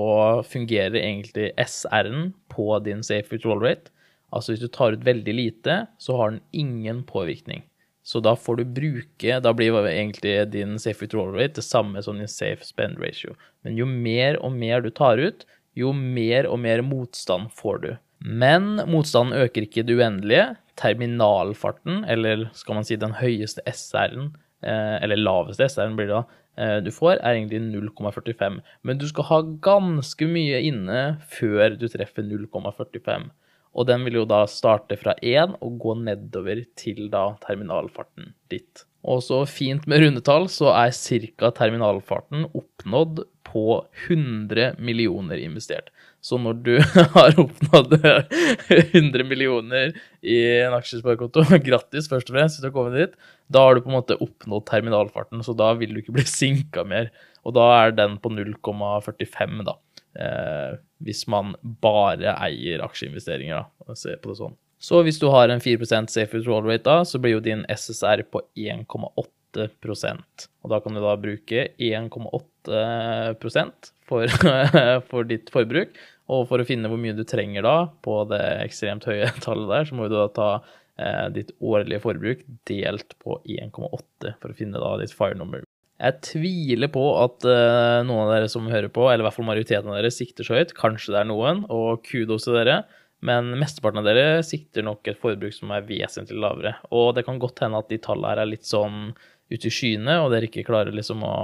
[SPEAKER 1] fungerer egentlig SR-en på din safe withdrawal rate. Altså hvis du tar ut veldig lite, så har den ingen påvirkning. Så da får du bruke Da blir egentlig din safe withdrawal rate det samme som din safe spend ratio. Men jo mer og mer du tar ut, jo mer og mer motstand får du. Men motstanden øker ikke det uendelige. Terminalfarten, eller skal man si den høyeste SR-en, eh, eller laveste SR-en blir det da, eh, du får, er egentlig 0,45. Men du skal ha ganske mye inne før du treffer 0,45. Og den vil jo da starte fra 1 og gå nedover til da terminalfarten ditt. Og så fint med rundetall, så er ca. terminalfarten oppnådd på 100 millioner investert. Så når du har oppnådd 100 millioner i en aksjesparekonto, grattis først og fremst hvis du har kommet dit, da har du på en måte oppnådd terminalfarten, så da vil du ikke bli sinka mer. Og da er den på 0,45, da. Eh, hvis man bare eier aksjeinvesteringer, da, og ser på det sånn. Så hvis du har en 4 safe withdrawal rate, da, så blir jo din SSR på 1,8% og da kan du da bruke 1,8 for, for ditt forbruk. Og for å finne hvor mye du trenger da på det ekstremt høye tallet der, så må du da ta eh, ditt årlige forbruk delt på 1,8 for å finne da ditt fire number. Jeg tviler på at eh, noen av dere som hører på, eller i hvert fall majoriteten av dere, sikter så høyt. Kanskje det er noen, og kudos til dere. Men mesteparten av dere sikter nok et forbruk som er vesentlig lavere. Og det kan godt hende at de tallene her er litt sånn ute i skyene, og dere ikke klarer liksom å,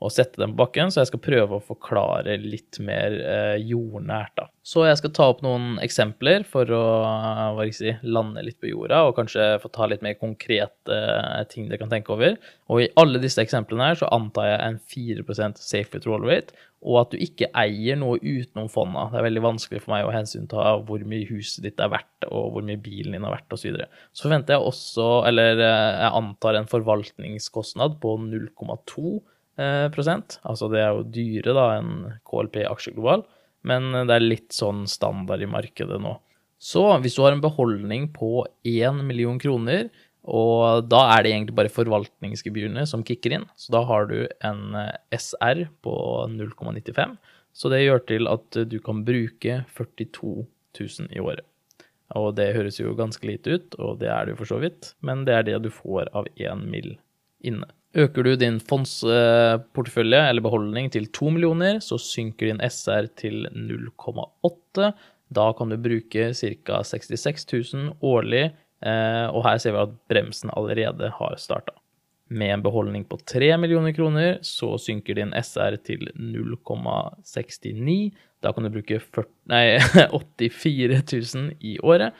[SPEAKER 1] å sette dem på bakken. Så jeg skal prøve å forklare litt mer eh, jordnært, da. Så jeg skal ta opp noen eksempler for å hva jeg si, lande litt på jorda, og kanskje få ta litt mer konkrete eh, ting dere kan tenke over. Og i alle disse eksemplene her så antar jeg en 4% safe withdrawal rate, og at du ikke eier noe utenom fonda. Det er veldig vanskelig for meg å hensynta hvor mye huset ditt er verdt, og hvor mye bilen din er verdt, osv. Så, videre. så forventer jeg også, eller eh, jeg antar en forvaltningskostnad på 0,2% eh, Altså det er jo dyre da enn KLP aksjeglobal, men det er litt sånn standard i markedet nå. Så hvis du har en beholdning på 1 million kroner, og da er det egentlig bare forvaltningsgebyrene som kicker inn. Så da har du en eh, SR på 0,95. Så det gjør til at du kan bruke 42 000 i året. Og det høres jo ganske lite ut, og det er det jo for så vidt, men det er det du får av én mill. inne. Øker du din fondsportefølje eller beholdning til 2 millioner, så synker din SR til 0,8. Da kan du bruke ca. 66 000 årlig, eh, og her ser vi at bremsen allerede har starta. Med en beholdning på 3 millioner kroner, så synker din SR til 0,69. Da kan du bruke 40, nei, 84 000 i året.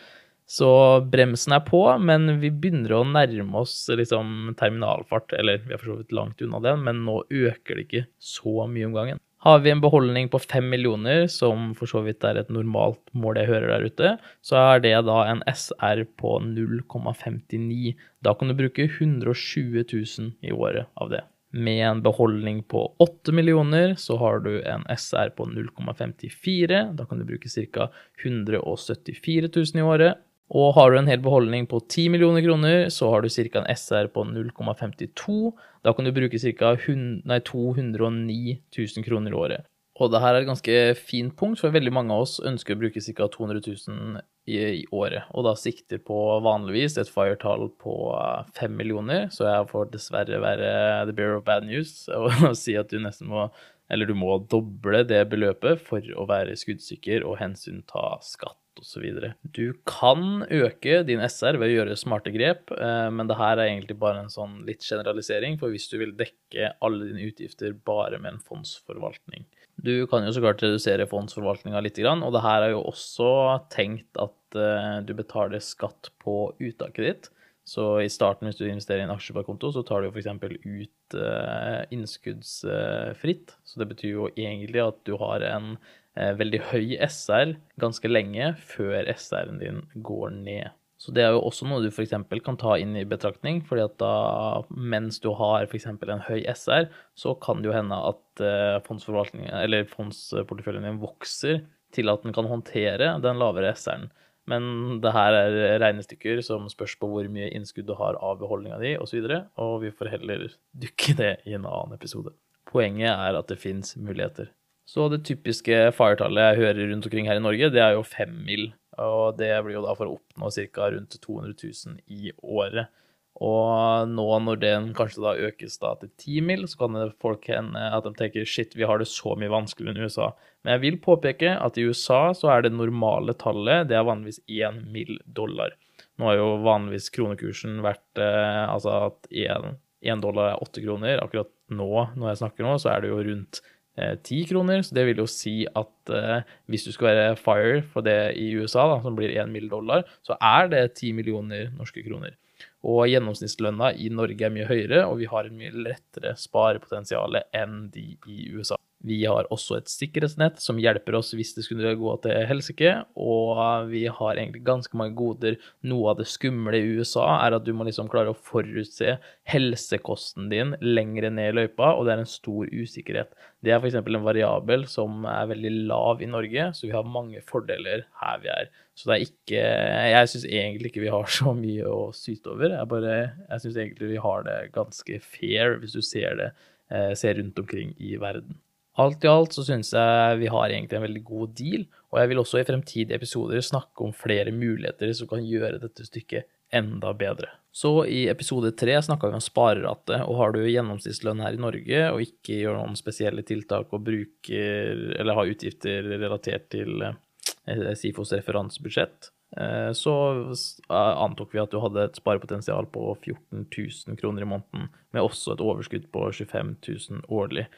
[SPEAKER 1] Så bremsen er på, men vi begynner å nærme oss liksom, terminalfart. Eller vi er for så vidt langt unna den, men nå øker det ikke så mye om gangen. Har vi en beholdning på 5 millioner, som for så vidt er et normalt mål jeg hører der ute, så er det da en SR på 0,59. Da kan du bruke 120 000 i året av det. Med en beholdning på 8 millioner så har du en SR på 0,54. Da kan du bruke ca. 174 000 i året. Og har du en hel beholdning på 10 millioner kroner, så har du ca. en SR på 0,52. Da kan du bruke ca. 209 000 kroner i året. Og det her er et ganske fint punkt, for veldig mange av oss ønsker å bruke ca. 200 000 i, i, året. Og da sikter på vanligvis et FIRE-tall på 5 eh, millioner, så jeg får dessverre være the bearer of bad news og si at du nesten må eller du må doble det beløpet for å være skuddsikker og hensynta skatt osv. Du kan øke din SR ved å gjøre smarte grep, eh, men det her er egentlig bare en sånn litt generalisering, for hvis du vil dekke alle dine utgifter bare med en fondsforvaltning. Du kan jo så klart redusere fondsforvaltninga litt, og det her er jo også tenkt at eh, du betaler skatt på uttaket ditt. Så i starten, hvis du investerer i en aksjesparekonto, så tar du jo f.eks. ut uh, innskuddsfritt. Så det betyr jo egentlig at du har en Eh, veldig høy SR ganske lenge før SR-en din går ned. Så det er jo også noe du f.eks. kan ta inn i betraktning, fordi at da mens du har f.eks. en høy SR, så kan det jo hende at eh, fondsporteføljen din vokser til at den kan håndtere den lavere SR-en. Men det her er regnestykker som spørs på hvor mye innskudd du har av beholdninga di osv., og, så og vi får heller dykke det i en annen episode. Poenget er at det fins muligheter. Så det typiske firetallet jeg hører rundt omkring her i Norge, det er jo fem mil. Og det blir jo da for å oppnå ca. rundt 200 000 i året. Og nå når den kanskje da økes da til 10 mil, så kan folk hende at de tenker shit, vi har det så mye vanskeligere enn USA. Men jeg vil påpeke at i USA så er det normale tallet det er vanligvis 1 mill. dollar. Nå har jo vanligvis kronekursen vært eh, altså at 1 dollar er 8 kroner. Akkurat nå, når jeg snakker nå, så er det jo rundt Eh, ti kroner. Så det vil jo si at eh, hvis du skal være fire for det i USA, da, som blir 1 mill. dollar, så er det 10 millioner norske kroner. Og gjennomsnittslønna i Norge er mye høyere, og vi har en mye lettere sparepotensial enn de i USA. Vi har også et sikkerhetsnett som hjelper oss hvis det skulle gå til helsike, og vi har egentlig ganske mange goder. Noe av det skumle i USA er at du må liksom klare å forutse helsekosten din lengre ned i løypa, og det er en stor usikkerhet. Det er f.eks. en variabel som er veldig lav i Norge, så vi har mange fordeler her vi er. Så det er ikke Jeg syns egentlig ikke vi har så mye å syte over. Jeg, bare, jeg syns egentlig vi har det ganske fair, hvis du ser det eh, ser rundt omkring i verden. Alt i alt så syns jeg vi har egentlig en veldig god deal, og jeg vil også i fremtidige episoder snakke om flere muligheter som kan gjøre dette stykket enda bedre. Så i episode tre snakka vi om sparerate, og har du gjennomsnittslønn her i Norge og ikke gjør noen spesielle tiltak og bruker eller har utgifter relatert til eh, SIFOs referansebudsjett, eh, så antok vi at du hadde et sparepotensial på 14 000 kroner i måneden, med også et overskudd på 25 000 årlig.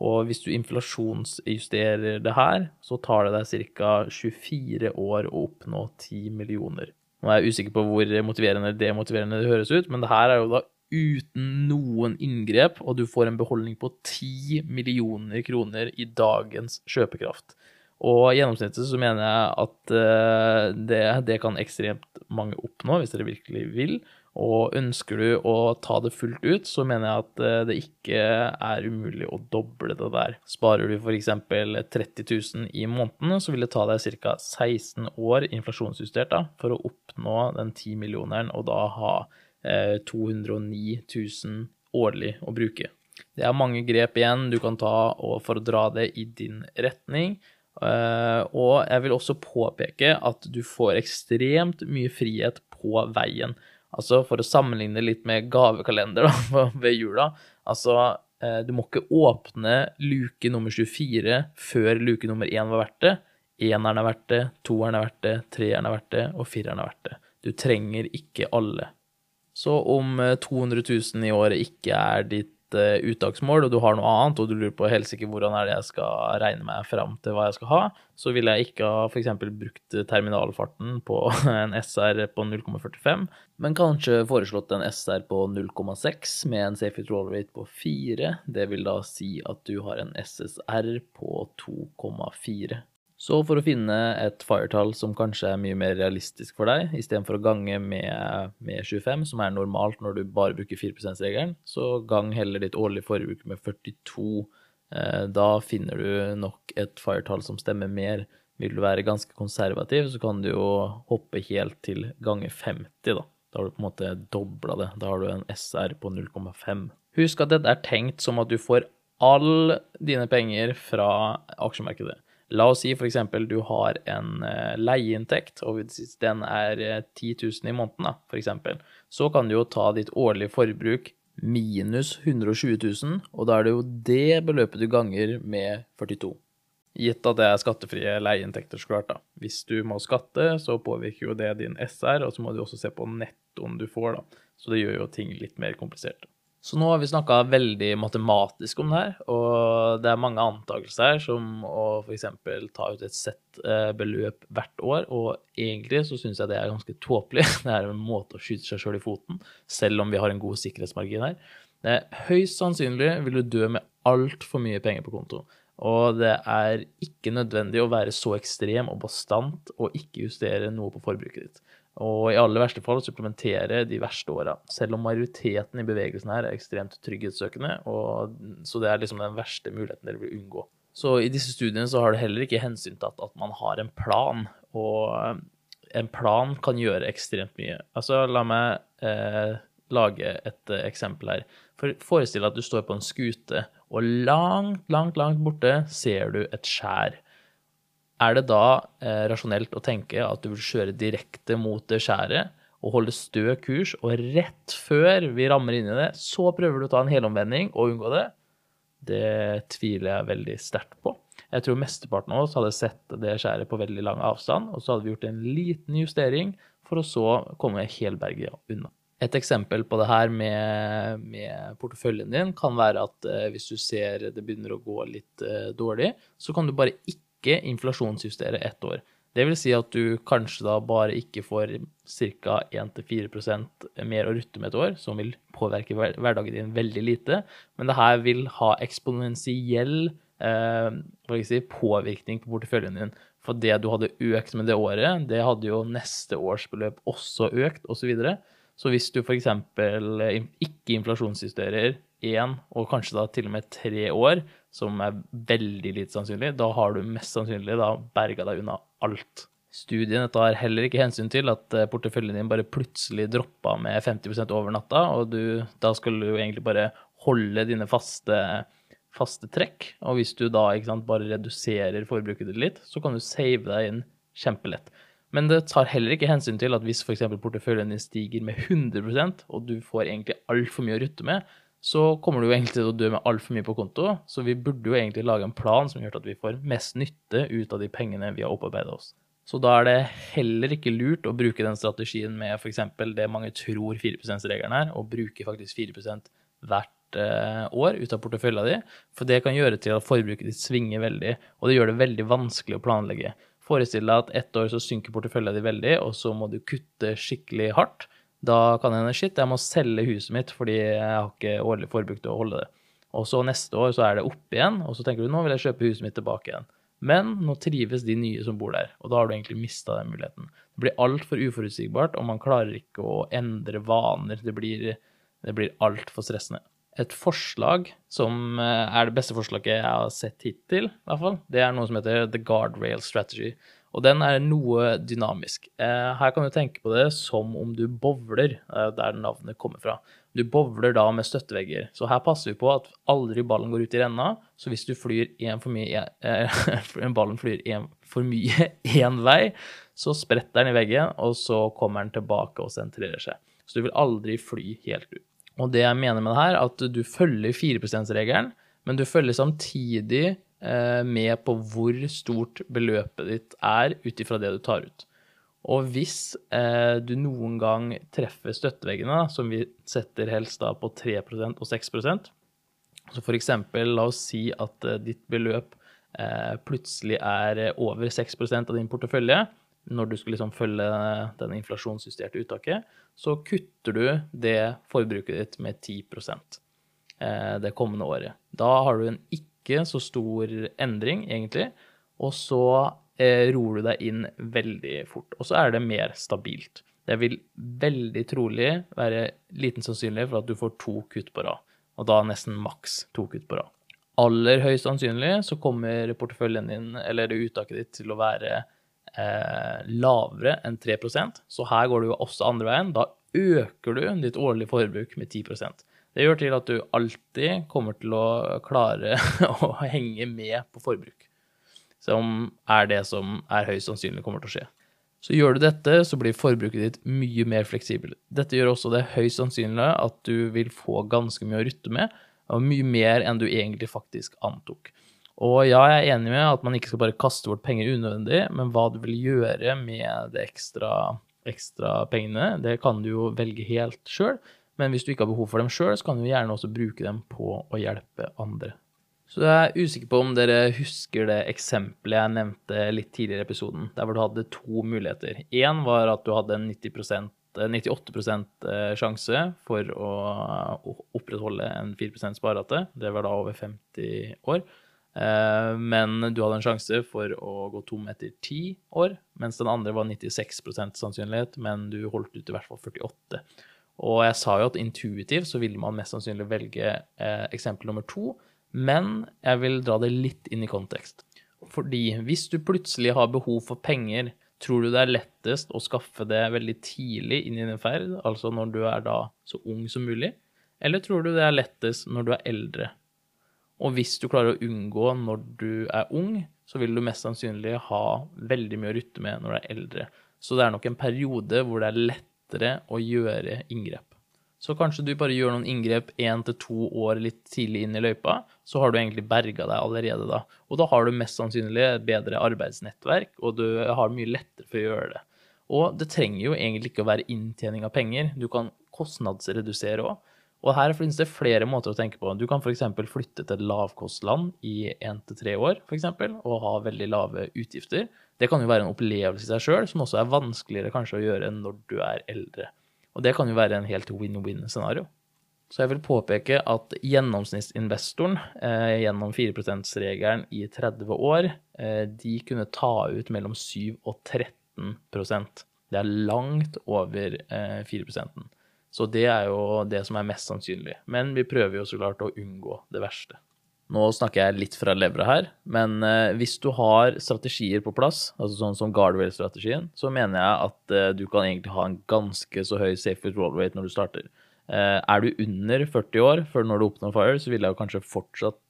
[SPEAKER 1] Og hvis du inflasjonsjusterer det her, så tar det deg ca. 24 år å oppnå 10 millioner. Nå er jeg usikker på hvor motiverende eller demotiverende det høres ut, men det her er jo da uten noen inngrep, og du får en beholdning på 10 millioner kroner i dagens kjøpekraft. Og i gjennomsnittet så mener jeg at eh, det, det kan ekstremt mange oppnå, hvis dere virkelig vil. Og ønsker du å ta det fullt ut, så mener jeg at eh, det ikke er umulig å doble det der. Sparer du f.eks. 30 000 i måneden, så vil det ta deg ca. 16 år inflasjonsjustert da, for å oppnå den 10 millioneren, og da ha eh, 209 000 årlig å bruke. Det er mange grep igjen du kan ta for å dra det i din retning. Eh, og jeg vil også påpeke at du får ekstremt mye frihet på veien. Altså for å sammenligne litt med gavekalender da, ved jula. Altså, eh, du må ikke åpne luke nummer 24 før luke nummer 1 var verdt det. Eneren er verdt det, toeren er verdt det, treeren er verdt det, og fireren er verdt det. Du trenger ikke alle. Så om 200 eh, 000 i året ikke er ditt uh, uttaksmål, og du har noe annet, og du lurer på helsike hvordan er det jeg skal regne meg fram til hva jeg skal ha, så ville jeg ikke ha f.eks. brukt terminalfarten på en SR på 0,45, men kanskje foreslått en SR på 0,6 med en safe roll rate på 4. Det vil da si at du har en SSR på 2,4. Så for å finne et firetall som kanskje er mye mer realistisk for deg, istedenfor å gange med, med, 25, som er normalt når du bare bruker 4 %-regelen, så gang heller ditt årlige forbruk med 42. Eh, da finner du nok et firetall som stemmer mer. Vil du være ganske konservativ, så kan du jo hoppe helt til gange 50, da. Da har du på en måte dobla det. Da har du en SR på 0,5. Husk at dette er tenkt som at du får all dine penger fra aksjemarkedet. La oss si f.eks. du har en uh, leieinntekt, og hvis den er 10 eh, 000 i måneden, da, f.eks., så kan du jo ta ditt årlige forbruk minus 120 000, og da er det jo det beløpet du ganger med 42. Gitt at det er skattefrie leieinntekter, så klart. da. Hvis du må skatte, så påvirker jo det din SR, og så må du også se på nettoen du får, da. Så det gjør jo ting litt mer komplisert. Så nå har vi snakka veldig matematisk om det her, og det er mange antakelser her, som å f.eks. ta ut et sett eh, beløp hvert år, og egentlig så syns jeg det er ganske tåpelig. Det er en måte å skyte seg sjøl i foten, selv om vi har en god sikkerhetsmargin her. Det er høyst sannsynlig vil du dø med altfor mye penger på konto. Og det er ikke nødvendig å være så ekstrem og bastant og ikke justere noe på forbruket ditt. Og i aller verste fall supplementere de verste åra. Selv om majoriteten i bevegelsen her er ekstremt trygghetssøkende, og, så det er liksom den verste muligheten dere vil unngå. Så i disse studiene så har det heller ikke hensyntatt at man har en plan, og eh, en plan kan gjøre ekstremt mye. Altså, la meg eh, lage et eh, eksempel her. For Forestill deg at du står på en skute, og langt, langt, langt borte ser du et skjær. Er det da eh, rasjonelt å tenke at du vil kjøre direkte mot det skjæret og holde stø kurs, og rett før vi rammer inn i det, så prøver du å ta en helomvending og unngå det? Det tviler jeg veldig sterkt på. Jeg tror mesteparten av oss hadde sett det skjæret på veldig lang avstand, og så hadde vi gjort en liten justering for å så komme helberget unna. Et eksempel på det her med, med, porteføljen din kan være at eh, hvis du ser det begynner å gå litt eh, dårlig, så kan du bare ikke ikke inflasjonsjustere ett år. Det vil si at du kanskje da bare ikke får ca. 1-4% mer å rutte med et år, som vil påvirke hverdagen din veldig lite. Men det her vil ha eksponentiell eh, si, påvirkning på porteføljen din. For det du hadde økt med det året, det hadde jo neste års beløp også økt, osv. Så, videre. så hvis du f.eks. ikke inflasjonsjusterer én, og kanskje da til og med tre år, som er veldig lite sannsynlig, da har du mest sannsynlig da berga deg unna alt. Studien tar heller ikke hensyn til at eh, porteføljen din bare plutselig droppa med 50 over natta, og du, da skal du egentlig bare holde dine faste, faste trekk. Og hvis du da sant, bare reduserer forbruket ditt litt, så kan du save deg inn kjempelett. Men det tar heller ikke hensyn til at hvis f.eks. porteføljen din stiger med 100% og du får egentlig altfor mye å rutte med, så kommer du jo egentlig til å dø med altfor mye på konto. Så vi burde jo egentlig lage en plan som gjør at vi får mest nytte ut av de pengene vi har opparbeida oss. Så da er det heller ikke lurt å bruke den strategien med f.eks. det mange tror 4 %-regelen er, og bruke faktisk 4 hvert eh, år ut av porteføljen din. For det kan gjøre til at forbruket ditt svinger veldig, og det gjør det veldig vanskelig å planlegge. Forestill deg at ett år så synker porteføljen din veldig, og så må du kutte skikkelig hardt. Da kan hende shit, jeg må selge huset mitt fordi jeg har ikke årlig forbruk til å holde det. Og så neste år så er det opp igjen, og så tenker du nå vil jeg kjøpe huset mitt tilbake igjen. Men nå trives de nye som bor der, og da har du egentlig mista den muligheten. Det blir altfor uforutsigbart, og man klarer ikke å endre vaner. Det blir, det blir altfor stressende. Et forslag som eh, er det beste forslaget jeg har sett hittil, i hvert fall, det er noe som heter The Guardrail Strategy. Og den er noe dynamisk. Eh, her kan du tenke på det som om du bowler, eh, der navnet kommer fra. Du bowler da med støttevegger. Så her passer vi på at aldri ballen går ut i renna. Så hvis du flyr én for mye, eh, ballen flyr en for mye én vei, så spretter den i veggen, og så kommer den tilbake og sentrerer seg. Så du vil aldri fly helt ut. Og det jeg mener med det her, at du følger 4 %-regelen, men du følger samtidig med på hvor stort beløpet ditt er ut ifra det du tar ut. Og hvis eh, du noen gang treffer støtteveggene, som vi setter helst da på 3% og 6% så for eksempel, la oss si at eh, ditt beløp eh, plutselig er over 6% av din portefølje, når du skal liksom følge den inflasjonsjusterte uttaket, så kutter du det forbruket ditt med 10 eh, det kommende året. Da har du en ikke så stor endring, egentlig, og så Eh, roer du deg inn veldig fort. Og så er det mer stabilt. Det vil veldig trolig være liten sannsynlighet for at du får to kutt på rad. Og da nesten maks to kutt på rad. Aller høyst sannsynlig så kommer porteføljen din, eller uttaket ditt, til å være eh, lavere enn 3 Så her går det jo også andre veien. Da øker du ditt årlige forbruk med 10 Det gjør til at du alltid kommer til å klare å henge med på forbruk som er det som er høyst sannsynlig kommer til å skje. Så gjør du dette, så blir forbruket ditt mye mer fleksibelt. Dette gjør også det høyst sannsynlig at du vil få ganske mye å rutte med, og mye mer enn du egentlig faktisk antok. Og ja, jeg er enig med at man ikke skal bare kaste bort penger unødvendig, men hva du vil gjøre med de ekstra, ekstra pengene, det kan du jo velge helt sjøl. Men hvis du ikke har behov for dem sjøl, så kan du gjerne også bruke dem på å hjelpe andre. Så jeg er usikker på om dere husker det eksempelet jeg nevnte litt tidligere i episoden, der hvor du hadde to muligheter. Én var at du hadde en 90% 98 eh, eh, sjanse for å opprettholde en 4% sparerate. Det var da over 50 år. Eh, men du hadde en sjanse for å gå tom etter 10 år, mens den andre var 96% sannsynlighet, men du holdt ut i hvert fall 48. Og jeg sa jo at intuitivt så ville man mest sannsynlig velge eksempel nummer to. Men jeg vil dra det litt inn i kontekst. Fordi hvis du plutselig har behov for penger, tror du det er lettest å skaffe det veldig tidlig inn i din ferd, altså når du er da så ung som mulig? Eller tror du det er lettest når du er eldre? Og hvis du klarer å unngå når du er ung, så vil du mest sannsynlig ha veldig mye å rutte med når du er eldre. Så det er nok en periode hvor det er lettere å gjøre inngrep. Så kanskje du bare gjør noen inngrep én til to år litt tidlig inn i løypa, så har du egentlig berga deg allerede da. Og da har du mest sannsynlig et bedre arbeidsnettverk, og du har mye lettere for å gjøre det. Og det trenger jo egentlig ikke å være inntjening av penger, du kan kostnadsredusere òg. Og her finnes det flere måter å tenke på. Du kan f.eks. flytte til et lavkostland i én til tre år, f.eks., og ha veldig lave utgifter. Det kan jo være en opplevelse i seg sjøl, som også er vanskeligere kanskje å gjøre når du er eldre. Og det kan jo være en helt win-win-scenario. Så jeg vil påpeke at gjennomsnittsinvestoren eh, gjennom 4 %-regelen i 30 år, eh, de kunne ta ut mellom 7 og 13% Det er langt over eh, 4% Så det er jo det som er mest sannsynlig. Men vi prøver jo så klart å unngå det verste. Nå snakker jeg litt fra levra her, men eh, hvis du har strategier på plass, altså sånn som Guardwell-strategien, så mener jeg at eh, du kan egentlig ha en ganske så høy safe withdrawal rate når du starter. Eh, er du under 40 år før når du oppnår fire, så ville jeg kanskje fortsatt,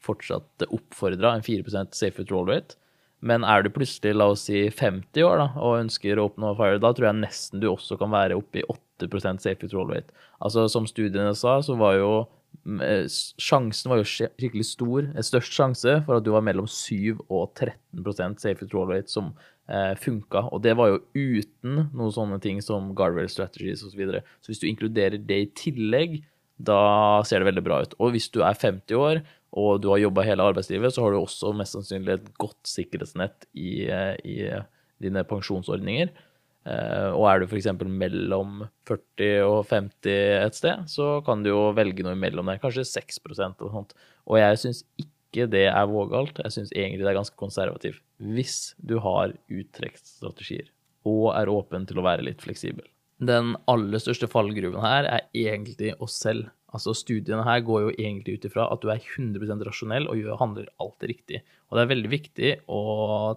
[SPEAKER 1] fortsatt oppfordra en 4 safe withdrawal rate. Men er du plutselig la oss si 50 år da, og ønsker å oppnå fire, da tror jeg nesten du også kan være oppe i 8 safe withdrawal rate. Altså Som studiene sa, så var jo sjansen var jo skikkelig stor. Størst sjanse for at du var mellom 7 og 13 safe withdrawal rate som eh, funka. Og det var jo uten noen sånne ting som guardrail strategies osv. Så, så hvis du inkluderer det i tillegg, da ser det veldig bra ut. Og hvis du er 50 år og du har jobba hele arbeidslivet, så har du også mest sannsynlig et godt sikkerhetsnett i, eh, i dine pensjonsordninger. Eh, og er du f.eks. mellom 40 og 50 et sted, så kan du jo velge noe imellom der, kanskje 6% eller sånt. Og jeg syns ikke det er vågalt, jeg syns egentlig det er ganske konservativt. Hvis du har uttrekksstrategier og er åpen til å være litt fleksibel. Den aller største fallgruven her er egentlig oss selv. Altså Studiene her går jo egentlig ut ifra at du er 100% rasjonell og gjør, handler alltid riktig. Og det er veldig viktig å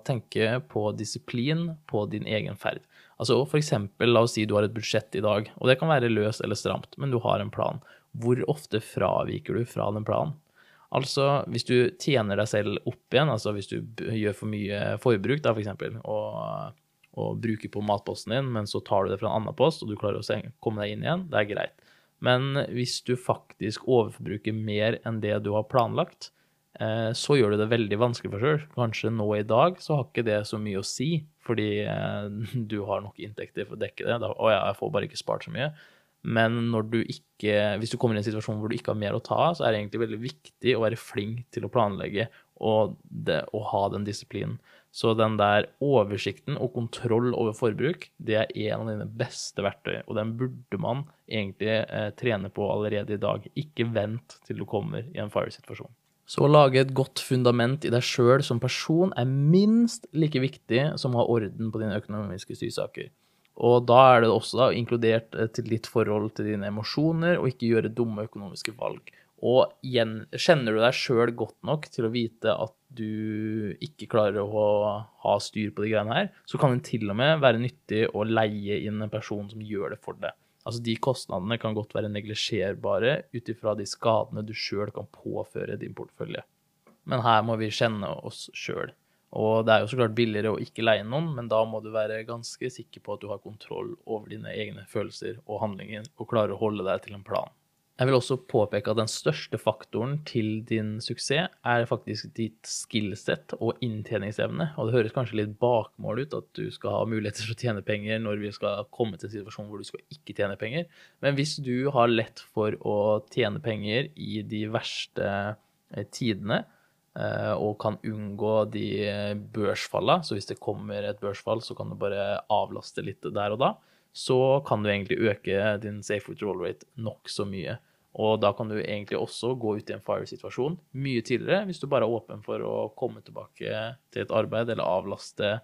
[SPEAKER 1] tenke på disiplin på din egen ferd. Altså for eksempel, la oss si du har et budsjett i dag, og det kan være løst eller stramt, men du har en plan. Hvor ofte fraviker du fra den planen? Altså, hvis du tjener deg selv opp igjen, altså hvis du gjør for mye forbruk, da, for eksempel, og, og bruker på matposten din, men så tar du det fra en annen post, og du klarer å komme deg inn igjen, det er greit. Men hvis du faktisk overforbruker mer enn det du har planlagt, eh, så gjør du det veldig vanskelig for deg sjøl. Kanskje nå i dag så har ikke det så mye å si, fordi eh, du har nok inntekter for å dekke det. Da, å ja, jeg får bare ikke spart så mye. Men du ikke, hvis du kommer i en situasjon hvor du ikke har mer å ta av, så er det egentlig veldig viktig å være flink til å planlegge og, det, og ha den disiplinen. Så den der oversikten og kontroll over forbruk, det er en av dine beste verktøy, og den burde man egentlig eh, trene på allerede i dag. Ikke vent til du kommer i en fire-situasjon. Så å lage et godt fundament i deg sjøl som person er minst like viktig som å ha orden på dine økonomiske styresaker. Og da er det også da, inkludert eh, til ditt forhold til dine emosjoner, og ikke gjøre dumme økonomiske valg. Og igjen, kjenner du deg sjøl godt nok til å vite at du ikke klarer å ha styr på de greiene her, så kan det til og med være nyttig å leie inn en person som gjør det for deg. Altså De kostnadene kan godt være neglisjerbare ut ifra de skadene du sjøl kan påføre din portefølje. Men her må vi kjenne oss sjøl. Og det er jo så klart billigere å ikke leie noen, men da må du være ganske sikker på at du har kontroll over dine egne følelser og handlinger, og klarer å holde deg til en plan. Jeg vil også påpeke at den største faktoren til din suksess er faktisk ditt skillset og inntjeningsevne. Og det høres kanskje litt bakmål ut at du skal ha muligheter til å tjene penger når vi skal komme til en situasjon hvor du skal ikke tjene penger. Men hvis du har lett for å tjene penger i de verste eh, tidene, eh, og kan unngå de børsfallene, så hvis det kommer et børsfall, så kan du bare avlaste litt der og da, så kan du egentlig øke din safe withdrawal rate nokså mye. Og da kan du egentlig også gå ut i en fire-situasjon mye tidligere, hvis du bare er åpen for å komme tilbake til et arbeid eller avlaste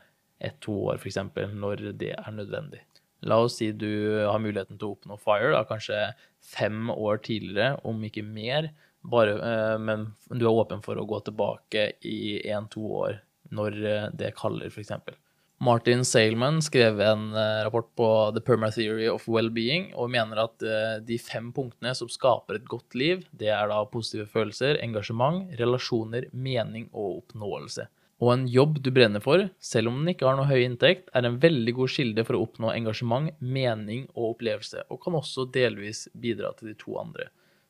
[SPEAKER 1] ett-to år, f.eks., når det er nødvendig. La oss si du har muligheten til å oppnå fire, da, kanskje fem år tidligere, om ikke mer, bare, eh, men du er åpen for å gå tilbake i én-to år når det kaller, f.eks. Martin Sailman skrev en eh, rapport på The Perma Theory of Wellbeing og mener at eh, de fem punktene som skaper et godt liv, det er da positive følelser, engasjement, relasjoner, mening og oppnåelse. Og en jobb du brenner for, selv om den ikke har noe høy inntekt, er en veldig god kilde for å oppnå engasjement, mening og opplevelse, og kan også delvis bidra til de to andre.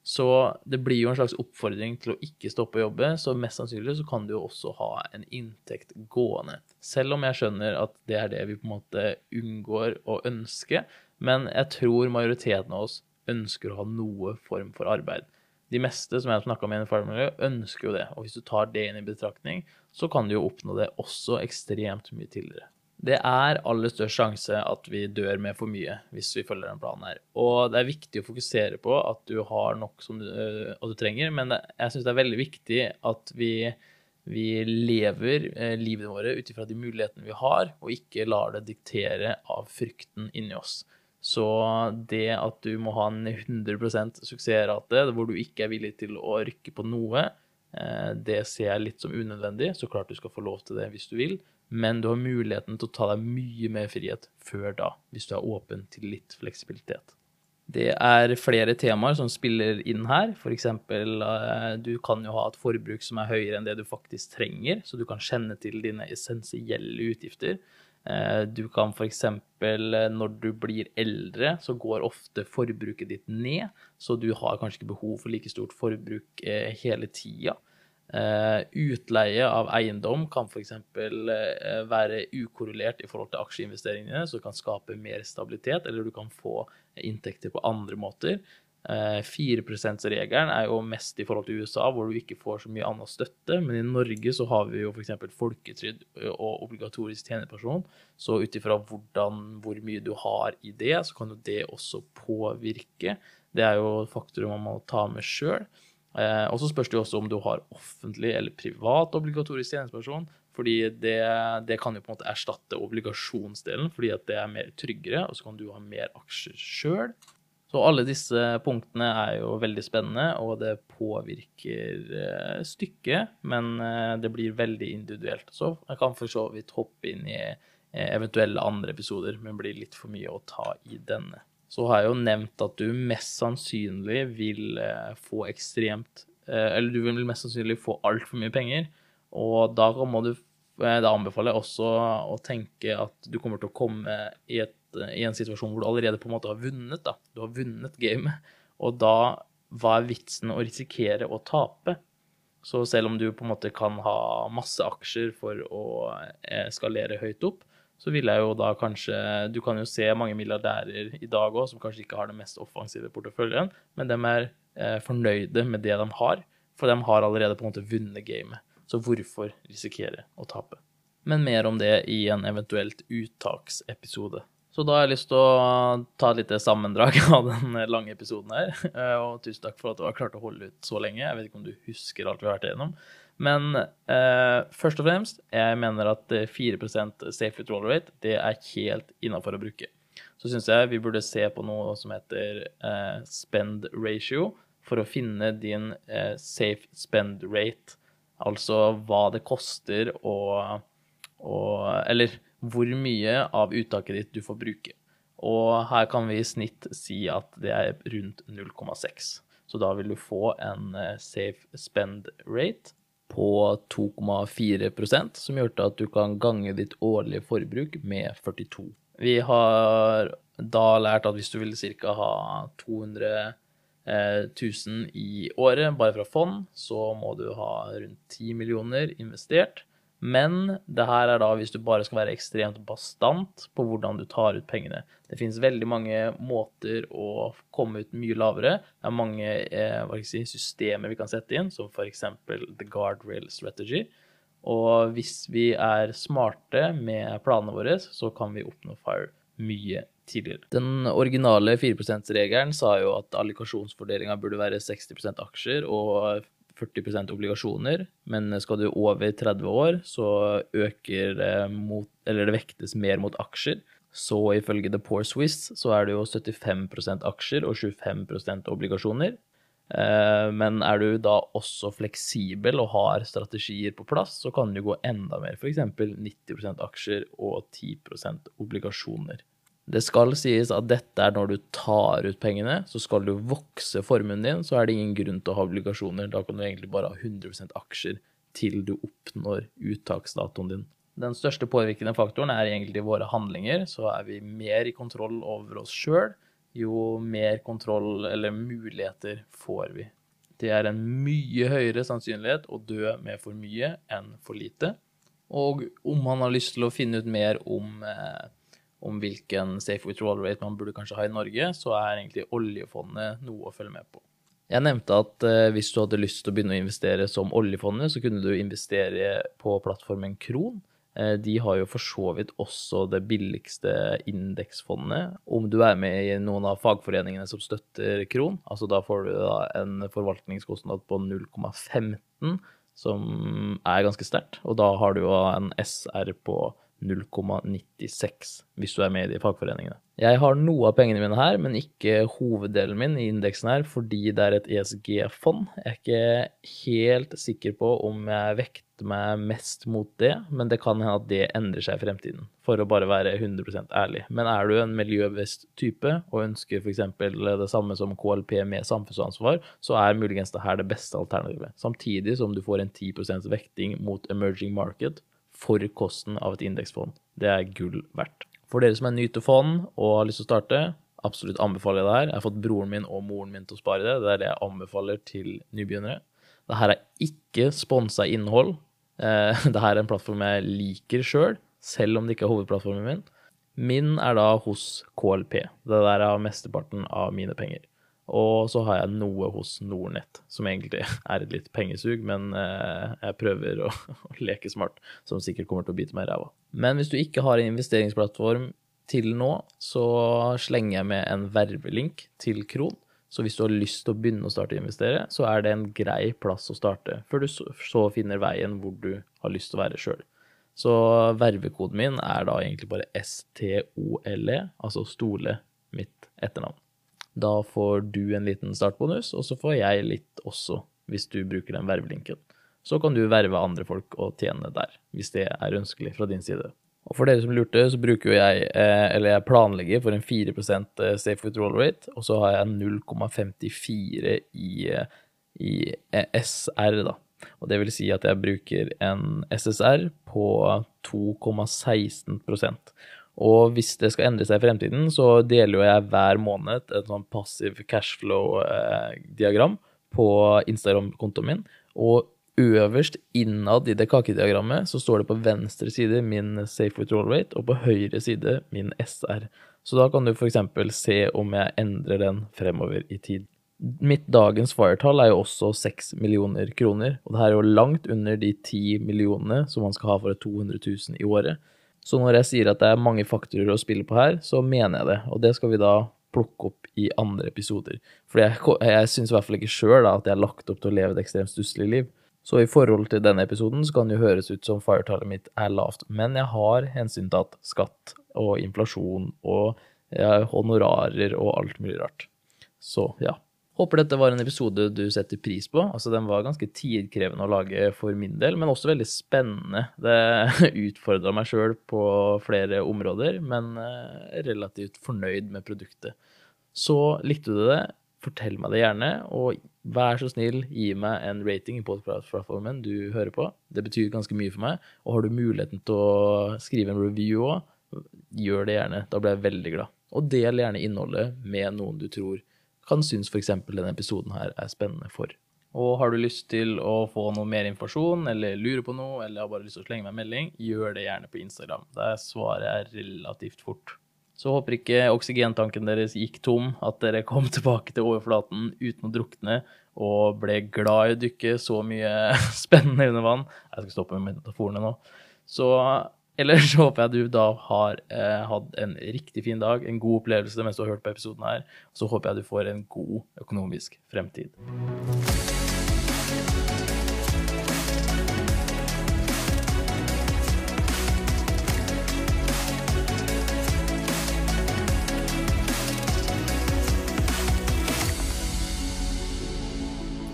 [SPEAKER 1] Så det blir jo en slags oppfordring til å ikke stoppe å jobbe, så mest sannsynlig så kan du jo også ha en inntekt gående. Selv om jeg skjønner at det er det vi på en måte unngår å ønske, men jeg tror majoriteten av oss ønsker å ha noe form for arbeid. De meste som jeg har snakka med i fagmiljøet, ønsker jo det, og hvis du tar det inn i betraktning, så kan du jo oppnå det også ekstremt mye tidligere. Det er aller størst sjanse at vi dør med for mye hvis vi følger den planen her. Og det er viktig å fokusere på at du har nok som du, øh, du trenger, men jeg syns det er veldig viktig at vi, vi lever øh, livet våre ut ifra de mulighetene vi har, og ikke lar det diktere av frykten inni oss. Så det at du må ha en 100% suksessrate hvor du ikke er villig til å rykke på noe, øh, det ser jeg litt som unødvendig. Så klart du skal få lov til det hvis du vil, men du har muligheten til å ta deg mye mer frihet før da, hvis du er åpen til litt fleksibilitet. Det er flere temaer som spiller inn her. F.eks. Eh, du kan jo ha et forbruk som er høyere enn det du faktisk trenger, så du kan kjenne til dine essensielle utgifter. Eh, du kan f.eks. Eh, når du blir eldre, så går ofte forbruket ditt ned, så du har kanskje ikke behov for like stort forbruk hele tida. Uh, utleie av eiendom kan f.eks. Uh, eh, være ukorrelert i forhold til aksjeinvesteringene, så det kan skape mer stabilitet, eller du kan få inntekter på andre måter. Uh, 4 %-regelen er jo mest i forhold til USA, hvor du ikke får så mye annen støtte. Men i Norge så har vi jo f.eks. folketrygd og obligatorisk tjenerpensjon. Så ut ifra hvor mye du har i det, så kan jo det også påvirke. Det er jo faktorer man må ta med sjøl. Eh, og så spørs det jo også om du har offentlig eller privat obligatorisk tjenestepensjon. Fordi det, det, kan jo på en måte erstatte obligasjonsdelen, fordi at det er mer tryggere, og så kan du ha mer aksjer sjøl. Så alle disse punktene er jo veldig spennende, og det påvirker eh, stykket, men eh, det blir veldig individuelt. Så jeg kan for så vidt hoppe inn i eventuelle andre episoder, men blir litt for mye å ta i denne. Så har jeg jo nevnt at du mest sannsynlig vil eh, få ekstremt eh, Eller du vil mest sannsynlig få altfor mye penger, og da må du Da anbefaler jeg også å tenke at du kommer til å komme i, et, i en situasjon hvor du allerede på en måte har vunnet. da. Du har vunnet gamet, og da hva er vitsen å risikere å tape? Så selv om du på en måte kan ha masse aksjer for å eskalere høyt opp, så vil jeg jo da kanskje Du kan jo se mange milliardærer i dag òg som kanskje ikke har den mest offensive porteføljen, men de er eh, fornøyde med det de har, for de har allerede på en måte vunnet gamet. Så hvorfor risikere å tape? Men mer om det i en eventuelt uttaksepisode. Så da har jeg lyst til å ta et lite sammendrag av den lange episoden her. Eh, og tusen takk for at du har klart å holde ut så lenge. Jeg vet ikke om du husker alt vi har vært igjennom. Men eh, først og fremst, jeg mener at 4% safe withdrawal rate det er helt innafor å bruke. Så syns jeg vi burde se på noe som heter eh, spend ratio, for å finne din eh, safe spend rate. Altså hva det koster å Eller hvor mye av uttaket ditt du får bruke. Og her kan vi i snitt si at det er rundt 0,6. Så da vil du få en eh, safe spend rate på 2,4% som gjør at du kan gange ditt årlige forbruk med 42. Vi har da lært at hvis du vil ca. ha 200 000 eh, i året bare fra fond, så må du ha rundt 10 millioner investert. Men det her er da hvis du bare skal være ekstremt bastant på hvordan du tar ut pengene. Det finnes veldig mange måter å komme ut mye lavere. Det er mange eh, si, systemer vi kan sette inn, som f.eks. The Guardrail Strategy. Og hvis vi er smarte med planene våre, så kan vi oppnå FIRE mye tidligere. Den originale 4 %-regelen sa jo at allikasjonsfordelinga burde være 60% aksjer og 40% obligasjoner, men skal du over 30 år, så øker det mot Eller det vektes mer mot aksjer. Så ifølge The Poor Swiss så er det jo 75 aksjer og 25 obligasjoner. Eh, men er du da også fleksibel og har strategier på plass, så kan du gå enda mer, f.eks. 90% aksjer og 10% obligasjoner. Det skal sies at dette er når du tar ut pengene, så skal du vokse formuen din, så er det ingen grunn til å ha obligasjoner. Da kan du egentlig bare ha 100% aksjer til du oppnår uttaksdatoen din. Den største påvirkende faktoren er egentlig våre handlinger. Så er vi mer i kontroll over oss sjøl, jo mer kontroll eller muligheter får vi. Det er en mye høyere sannsynlighet å dø med for mye enn for lite. Og om man har lyst til å finne ut mer om eh, om hvilken safe withdrawal rate man burde kanskje ha i Norge, så er egentlig oljefondet noe å følge med på. Jeg nevnte at eh, hvis du hadde lyst til å begynne å investere som oljefondet, så kunne du investere på plattformen Kron. Eh, de har jo for så vidt også det billigste indeksfondet. Om du er med i noen av fagforeningene som støtter Kron, altså da får du da en forvaltningskostnad på 0,15, som er ganske sterkt. Og da har du jo en SR på 0,96 hvis du er med i de fagforeningene. Jeg har noe av pengene mine her, men ikke hoveddelen min i indeksen her, fordi det er et ESG-fond. Jeg er ikke helt sikker på om jeg vekter meg mest mot det, men det kan hende at det endrer seg i fremtiden, for å bare være 100% ærlig. Men er du en miljøbevisst type og ønsker f.eks. det samme som KLP med samfunnsansvar, så er muligens det her det beste alternativet. Samtidig som du får en 10% vekting mot emerging market, for kosten av et indeksfond. Det er gull verdt. For dere som er nye til fond og har lyst til å starte, absolutt anbefaler jeg det her. Jeg har fått broren min og moren min til å spare det. Det er det jeg anbefaler til nybegynnere. Dette er ikke sponsa innhold. Det Dette er en plattform jeg liker sjøl, selv, selv om det ikke er hovedplattformen min. Min er da hos KLP. Det der er mesteparten av mine penger. Og så har jeg noe hos Nordnett, som egentlig er et litt pengesug, men eh, jeg prøver å, å, leke smart, som sikkert kommer til å bite meg i ræva. Men hvis du ikke har en investeringsplattform til nå, så slenger jeg med en vervelink til Kron. Så hvis du har lyst til å begynne å starte å investere, så er det en grei plass å starte, før du så finner veien hvor du har lyst til å være sjøl. Så vervekoden min er da egentlig bare STOLE, altså Stole, mitt etternavn. Da får du en liten startbonus, og så får jeg litt også, hvis du bruker den vervelinken. Så kan du verve andre folk og tjene der, hvis det er ønskelig fra din side. Og for dere som lurte, så bruker jo jeg, eh, eller jeg planlegger for en 4 eh, safe withdrawal rate, og så har jeg 0,54 i, eh, i SR, da. Og det vil si at jeg bruker en SSR på 2,16 Og hvis det skal endre seg i fremtiden, så deler jo jeg hver måned et sånn passiv cashflow-diagram på Instagram-kontoen min. Og øverst innad i det kakediagrammet så står det på venstre side min safe withdrawal rate, og på høyre side min SR. Så da kan du f.eks. se om jeg endrer den fremover i tid. Mitt dagens firetall er jo også 6 millioner kroner, og det her er jo langt under de 10 millionene som man skal ha for 200 000 i året. Så når jeg sier at det er mange faktorer å spille på her, så mener jeg det, og det skal vi da plukke opp i andre episoder. For jeg, jeg syns i hvert fall ikke sjøl at jeg har lagt opp til å leve et ekstremt stusslig liv. Så i forhold til denne episoden så kan det jo høres ut som firetallet mitt er lavt, men jeg har hensyntatt skatt og inflasjon og honorarer og alt mulig rart. Så ja. Håper dette var en episode du setter pris på. Altså, Den var ganske tidkrevende å lage for min del, men også veldig spennende. Det utfordra meg sjøl på flere områder, men er relativt fornøyd med produktet. Så likte du det, fortell meg det gjerne, og vær så snill, gi meg en rating i podkast-plattformen du hører på. Det betyr ganske mye for meg. Og har du muligheten til å skrive en review òg, gjør det gjerne. Da blir jeg veldig glad. Og del gjerne innholdet med noen du tror kan synes f.eks. denne episoden her er spennende for. Og har du lyst til å få noe mer informasjon, eller lurer på noe, eller har bare lyst til å slenge meg en melding, gjør det gjerne på Instagram. Der svarer jeg relativt fort. Så håper ikke oksygentanken deres gikk tom, at dere kom tilbake til overflaten uten å drukne og ble glad i å dykke så mye spennende under vann. Jeg skal stoppe med metaforene nå. Så Ellers håper jeg du da har eh, hatt en riktig fin dag, en god opplevelse mens du har hørt på episoden her. Så håper jeg du får en god økonomisk fremtid.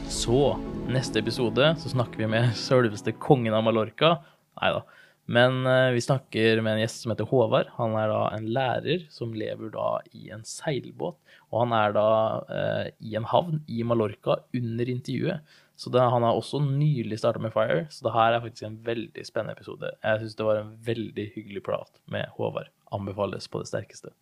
[SPEAKER 1] Så, neste episode så snakker vi med selveste kongen av Mallorca. Nei da. Men uh, vi snakker med en gjest som heter Håvard. Han er da en lærer som lever da i en seilbåt. Og han er da uh, i en havn i Mallorca under intervjuet. Så det, han har også nylig starta med Fire, så det her er faktisk en veldig spennende episode. Jeg syns det var en veldig hyggelig prat med Håvard. Anbefales på det sterkeste.